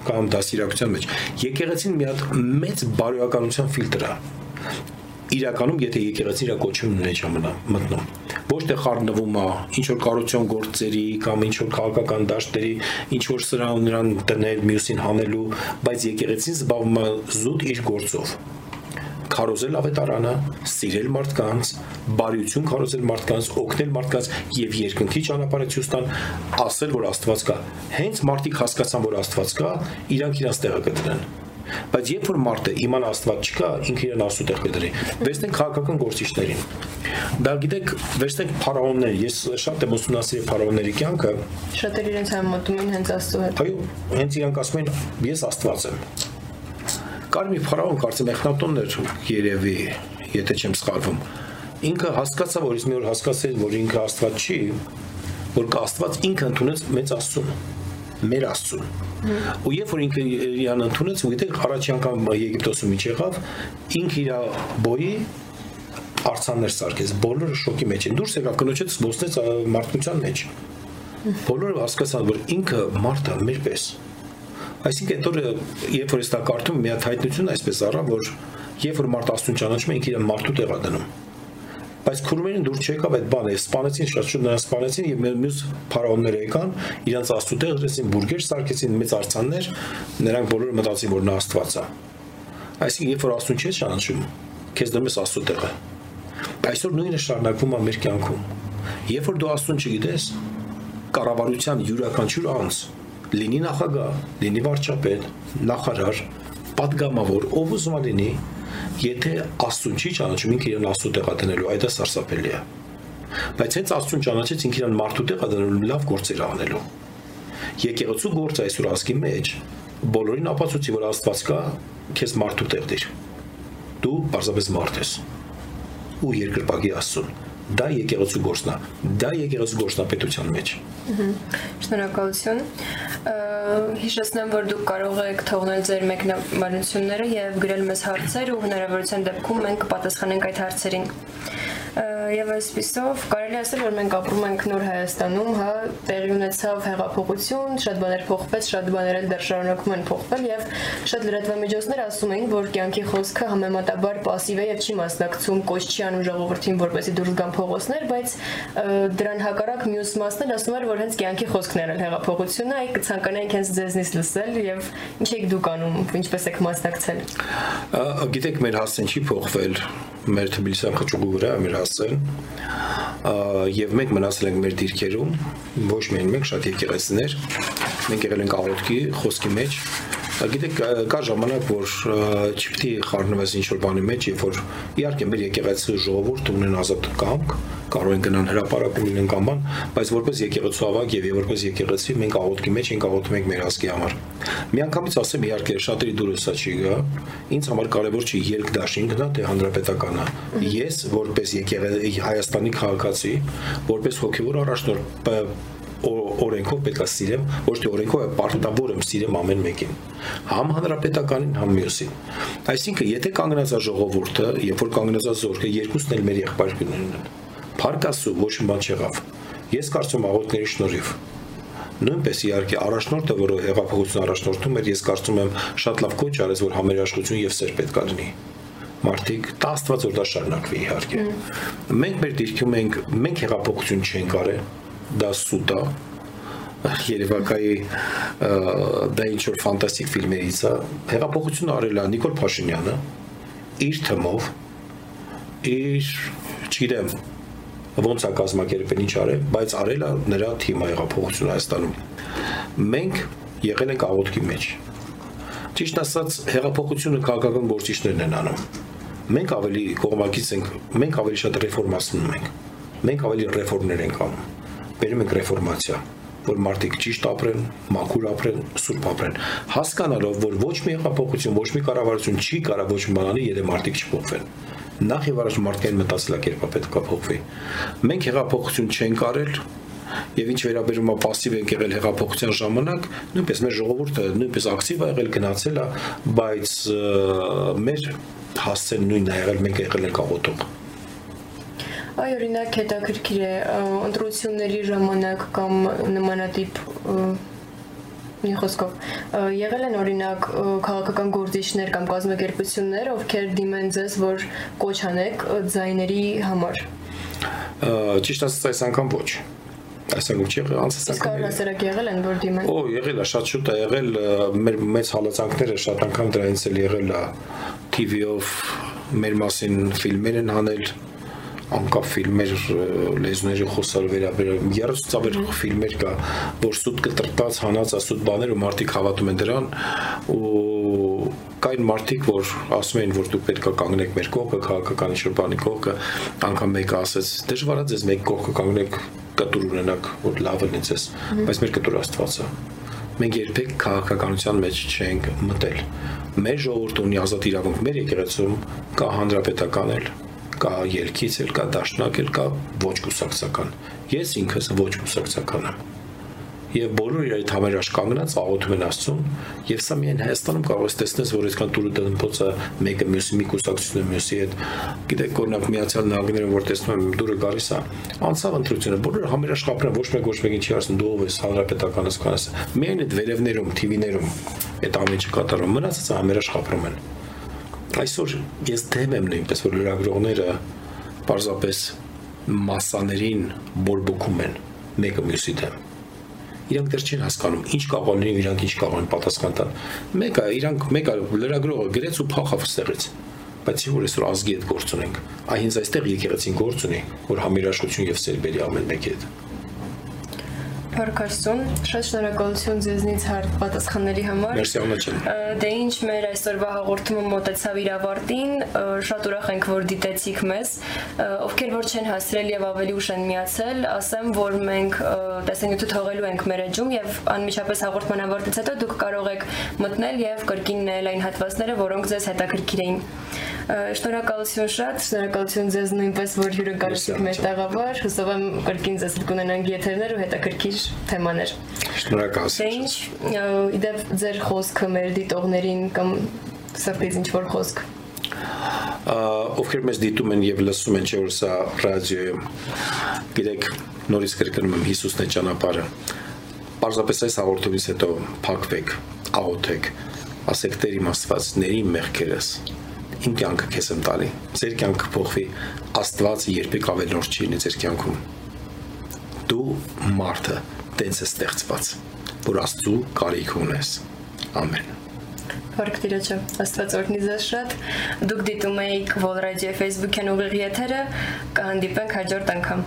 կամ դասիրակության մեջ եկեղեցին մի հատ մեծ բարոյականության ֆիլտր է իրականում եթե եկեղեցին իր կոչումն մեջ ամնա մտնում ոչ թե խառնվում է ինչ որ կառուցության գործերի կամ ինչ որ քաղաքական դաշտերի ինչ որ սրան նրան դնել մյուսին հանելու բայց եկեղեցին զբաղվում է զուտ իր գործով. Քարոզել ավետարանը, սիրել մարդկանց, բարիություն քարոզել մարդկանց, օգնել մարդկանց եւ երկնքի ճանապարհը ցույց տան, ասել որ Աստված կա։ Հենց մարդիկ հասկացան որ Աստված կա, իրանք իրաց տեղը կդրեն Բայց երբ որ մարդը իմանա Աստված չկա, ինքը իրեն աստուտեղ կդրի։ Վերցնենք քաղաքական գործիչներին։ Դա գիտեք, վերցնենք փարաոններ, ես շատ եմ ուսումնասիրել փարաոնների կյանքը։ Շատեր իրենց համեմատում են հենց Աստծո հետ։ Այո, հենց իրանք ասում են, ես Աստված եմ։ Կար մի փարաոն, կարծեմ Էխնատոնն էր երևի, եթե չեմ սխալվում։ Ինքը հասկացա, որ իսկ մի օր հասկացել, որ ինքը Աստված չի, որ կա Աստված ինքը ընդունեց մեծ Աստծուն մեր Աստծուն։ Ու երբ որ ինքը իրան ընդունեց, ու գիտեք, առաջի անգամ Եգիպտոսում ինչ եղավ, ինքը իր բոյի արցաններ սարքեց, բոլորը շոկի մեջ են։ Դուրս եկավ կնոջից զբոսնեց մարդկության մեջ։ Բոլորը հասկացան, որ ինքը մարդ է մերպես։ Այսինքն այդ օրը երբ որ ես դա կարդում, մի հատ հայտնություն այսպես առա, որ երբ որ մարդ աստուն ճանաչում է, ինքը իր մարդու տեղա դնում բայց քուրմերին դուր չեկավ այդ բանը, սպանեցին շատ շուտ նրան սպանեցին եւ մյուս փարաոնները եկան, իրանց աստուտեղ դրեցին բուրգեր, սարկեցին մեծ արցաններ, նրանք բոլորը մտածին որ նա աստված է։ Այսինքն երբ որ աստուն չես ճանաչում, քեզ դնում ես աստուտեղը։ Այսօր նույնը շարունակվում է մեր կյանքում։ Երբ որ դու աստուն չգիտես, կառավարության յուրաքանչյուր անձ, լինի նախագահ, լինի վարչապետ, նախարար, падգամավոր, ով ուզում լինի, Եթե Աստծուն չի ճանաչում, ինքը իրեն Աստծո տեղա դնելու, այդ է սարսափելի է։ Բայց հենց Աստծուն ճանաչեց ինքը իրեն մարդու տեղա դնելու լավ գործեր անելու։ Եկեղեցու գործը այսօր ազգի մեջ բոլորին ապացուցի, որ Աստված կա, քեզ մարդու տեղ դիր։ Դու պարզապես մարդ ես։ Ու երկրպագի Աստծուն դա եկեղեցու գործն է դա եկեղեցու գործն է պետության մեջ շնորհակալություն հիշեցնեմ որ դուք կարող եք թողնել ձեր մեկնաբանությունները եւ գրել մեզ հարցեր ու հնարավորության դեպքում մենք կպատասխանենք այդ հարցերին եւ այսպիսով կարելի ասել որ մենք ապրում ենք նոր Հայաստանում, հա, տեղի ունեցավ հեղափոխություն, շատ բաներ փոխվեց, շատ բաներ էլ դեռ շարունակում են փոխվել եւ շատ լրատվամիջոցներ ասում էին, որ կյանքի խոսքը համեմատաբար пассив է եւ չի մասնակցում, կոչ չի անում ժողովրդին, որպեսզի դուրս գան փողոցներ, բայց դրան հակառակ մյուս մասն էլ ասում էր, որ հենց կյանքի խոսքն էր հեղափոխությունը, այ կցանկանայինք հենց ձեզնից լսել եւ ինչ եք դուք անում, ինչպես եք մասնակցել։ Գիտեք, մեր հասցեն չի փոխվել մեր Թբիլիսյան խճուղի վրա մեր հասցեն եւ մենք մնացել ենք մեր դիրքերում ոչ միայն մենք շատ եկեղեցիներ մենք եղել ենք աղոթքի խոսքի մեջ Գիտեք, կա ժամանակ, որ չպիտի խառնվես ինչ որ բանի մեջ, երբ որ իհարկե մեր եկեղեցու ժողովուրդը ունեն ազատ կամք, կարող են գնան հրաապարակում լինեն կամ բան, բայց որպես եկեղեցու ավակ եւ որպես եկեղեցի մենք աղոթքի մեջ ենք աղոթում ենք մեր ազգի համար։ Միանգամից ասեմ, իհարկե շատերի դուրսա չի գա։ Ինձ համար կարևոր չի ելք դաշինքն է, թե հանրապետականը։ Ես որպես եկեղեցի Հայաստանի քաղաքացի, որպես հոգևոր առաջնորդ օրենքով պետք է սիրեմ, ոչ թե օրենքով, այլ պարտավոր եմ սիրեմ ամեն մեկին։ Համ հանրապետականին, համ մյուսին։ Այսինքն, եթե կանգնած է ժողովուրդը, երբ որ կանգնած է զորքը, երկուսն էլ մեր եղբայրներն են։ Աստծո, ոչ մի բան չեղավ։ Ես կարծում աղոթների շնորհիվ նույնպես իհարկե առաջնորդը, որը հեղափոխություն առաջնորդում էր, ես կարծում եմ շատ լավ կոչ արեց, որ համերաշխություն եւ սեր պետք է լինի մարդիկ դա աստված որ դա շարունակվի իհարկե մենք մեր դիրքում ենք մենք հեղափոխություն չենք արել դա սուտ է Երևակայի դա ինչ որ ֆանտաստիկ ֆիլմերից է հեղափոխություն արել է Նիկոլ Փաշինյանը իր թմով իր չգիտեմ ոնց է կազմակերպել ինչ արել բայց արել է նրա թիմը հեղափոխություն Հայաստանում մենք եղել ենք աղոթքի մեջ ճիշտ ասած հեղափոխությունը քաղաքական գործիչներն են անում մենք ավելի կողմակից ենք մենք ավելի շատ ռեֆորմացնում ենք մենք ավելի ռեֆորմներ ենք անում բերում ենք ռեֆորմացիա որ մարդիկ ճիշտ ապրեն, մաքուր ապրեն, սուրբ ապրեն, հասկանալով, որ ոչ մի հեղափոխություն, ոչ մի կառավարություն չի կարող ոչ մի բան անի, եթե մարդիկ չփոխվեն։ Նախ եւ առաջ մարդկային մտածելակերպը պետք է փոխվի։ Մենք հեղափոխություն չենք արել, Եվ ինչ վերաբերում է пассив ենք եղել հեղափոխության ժամանակ, նույնպես մեր ժողովուրդը նույնպես ակտիվ է եղել, գնացել է, բայց մեր հասցեն նույնն է եղել, մենք եղել ենք աղոթող։ Այ օրինակ հետաքրքիր է ընտրությունների ժամանակ կամ նմանատիպ մի խոսքով եղել են օրինակ քաղաքական գործիչներ կամ կազմակերպություններ, ովքեր դիմեն ձեզ, որ կոչ անեք ձայների համար։ Ճիշտ ասած այս անգամ ոչ այս անգամ չի եղել անցած անգամ։ Իսկ հասարակ եղել են որ դիմեն։ Օ, եղել է, շատ շուտ է եղել, մեր մեծ հալածանքները շատ անգամ դրանից էլ եղել է TV-ով մեր մասին ֆիլմեր են հանել, անկապ ֆիլմեր լեզուների խոսալ վերաբերել 30 ծավեր ֆիլմեր կա որ սուտ կտրտած հանած ասուտ բաներ ու մարդիկ հավատում են դրան ու կային մարդիկ որ ասում են որ դուք պետք է կանգնեք մեր կողքը քաղաքական բանի կողքը անգամ մեկը ասեց դժվար է ձեզ մեկ կողքը կանգնեք կտուր ունենաք որ լավ լինի ձեզ բայց մեր կտուր աստվածը մենք երբեք քաղաքականության մեջ չենք մտել մեր ժողովուրդը ունի ազատ իրավունք մեր եկեղեցում կա հանրապետական էլ կա ելքից էլ կա դաշնակ էլ կա ոչ կուսակցական։ Ես ինքս ոչ կուսակցական եմ։ Եվ բոլորը այդ համերաշ կանգնած աղոթում են Աստծուն, եւ սա միայն Հայաստանում կարող ես տեսնել, որ այսքան դուրը դմփոցը մեկը մյուսի մի կուսակցությունը մյուսի հետ։ Գիտեք, օրինակ Միացյալ Նահանգներում որ տեսնում եմ դուրը գալիս է, անցավ ընտրությունը, բոլորը համերաշ կապրեն, ոչ մեկ ոչ մեկին չի ասում դու ով ես, հանրապետականս կանես։ Միայն այդ վերևներում, TV-ներում այդ ամենը կատարում, մնացածը համերաշ կապրում են այսօր ես դեմ եմ նույնպես որ լրագրողները պարզապես մասաներին բորբոքում են մեկը մյուսի դեմ իրանք դեռ չեն հասկանում ինչ կարող լինի իրանք ինչ կարող են պատասխան տալ մեկը իրանք մեկը լրագրողը գրեց ու փախավ ստեղից բայց որ այսօր ազգի հետ գործ ունենք այ հենց այստեղ եկեղեցին գործ ունի որ համերաշխություն եւ սեր բերի ամեն մեկի հետ Փարքաստուն, շատ շնորհակալություն ձեզնից հարթ պատասխանների համար։ Մերսի Աննաչյան։ Դե ինչ մեր այսօրվա հաղորդումը մոտեցավ իր ավարտին, շատ ուրախ ենք, որ դիտեցիք մեզ, ովքեր որ չեն հասրել եւ ավելի ուշ են միացել, ասեմ, որ մենք տեսանյութը թողելու ենք մեր էջում եւ անմիջապես հաղորդման ավարտից հետո դուք կարող եք մտնել եւ կրկին նայել այն հատվածները, որոնք ձեզ հետաքրքիր էին։ Շնորհակալություն շատ, շնորհակալություն ձեզ նույնպես, որ հյուրը գալիք մեր տաղավար։ Հուսով եմ կրկին ձեզ կունենանք եթերներ ու հետաքրքիր թեմաներ։ Շնորհակալություն։ ինչ, իդեպ ձեր խոսքը մեր դիտողներին կամ սրտից ինչ որ խոսք ովքեր մեզ դիտում են եւ լսում են, չէ՞ որ սա ռադիոյում։ Գիտեք, նորից կրկնում եմ Հիսուսն է ճանապարհը։ Պարզապես այս հաղորդումից հետո փակվեք, աղոթեք, ասեք Տեր իմ Աստվածների մեղքերս իմ կյանքը քեզ եմ տալի։ Ձեր կյանքը փոխվի։ Աստված երբեք ավելորդ չի լինի ձեր կյանքում։ Դու մարդը տենց է ստեղծված, որ Աստծու կարիք ունես։ Ամեն։ Փառք Տիրոջը, Աստված օրհնի ձեզ շատ։ Դուք դիտում եք Vol Radio Facebook-յան ուղիղ եթերը, կհանդիպենք հաջորդ անգամ։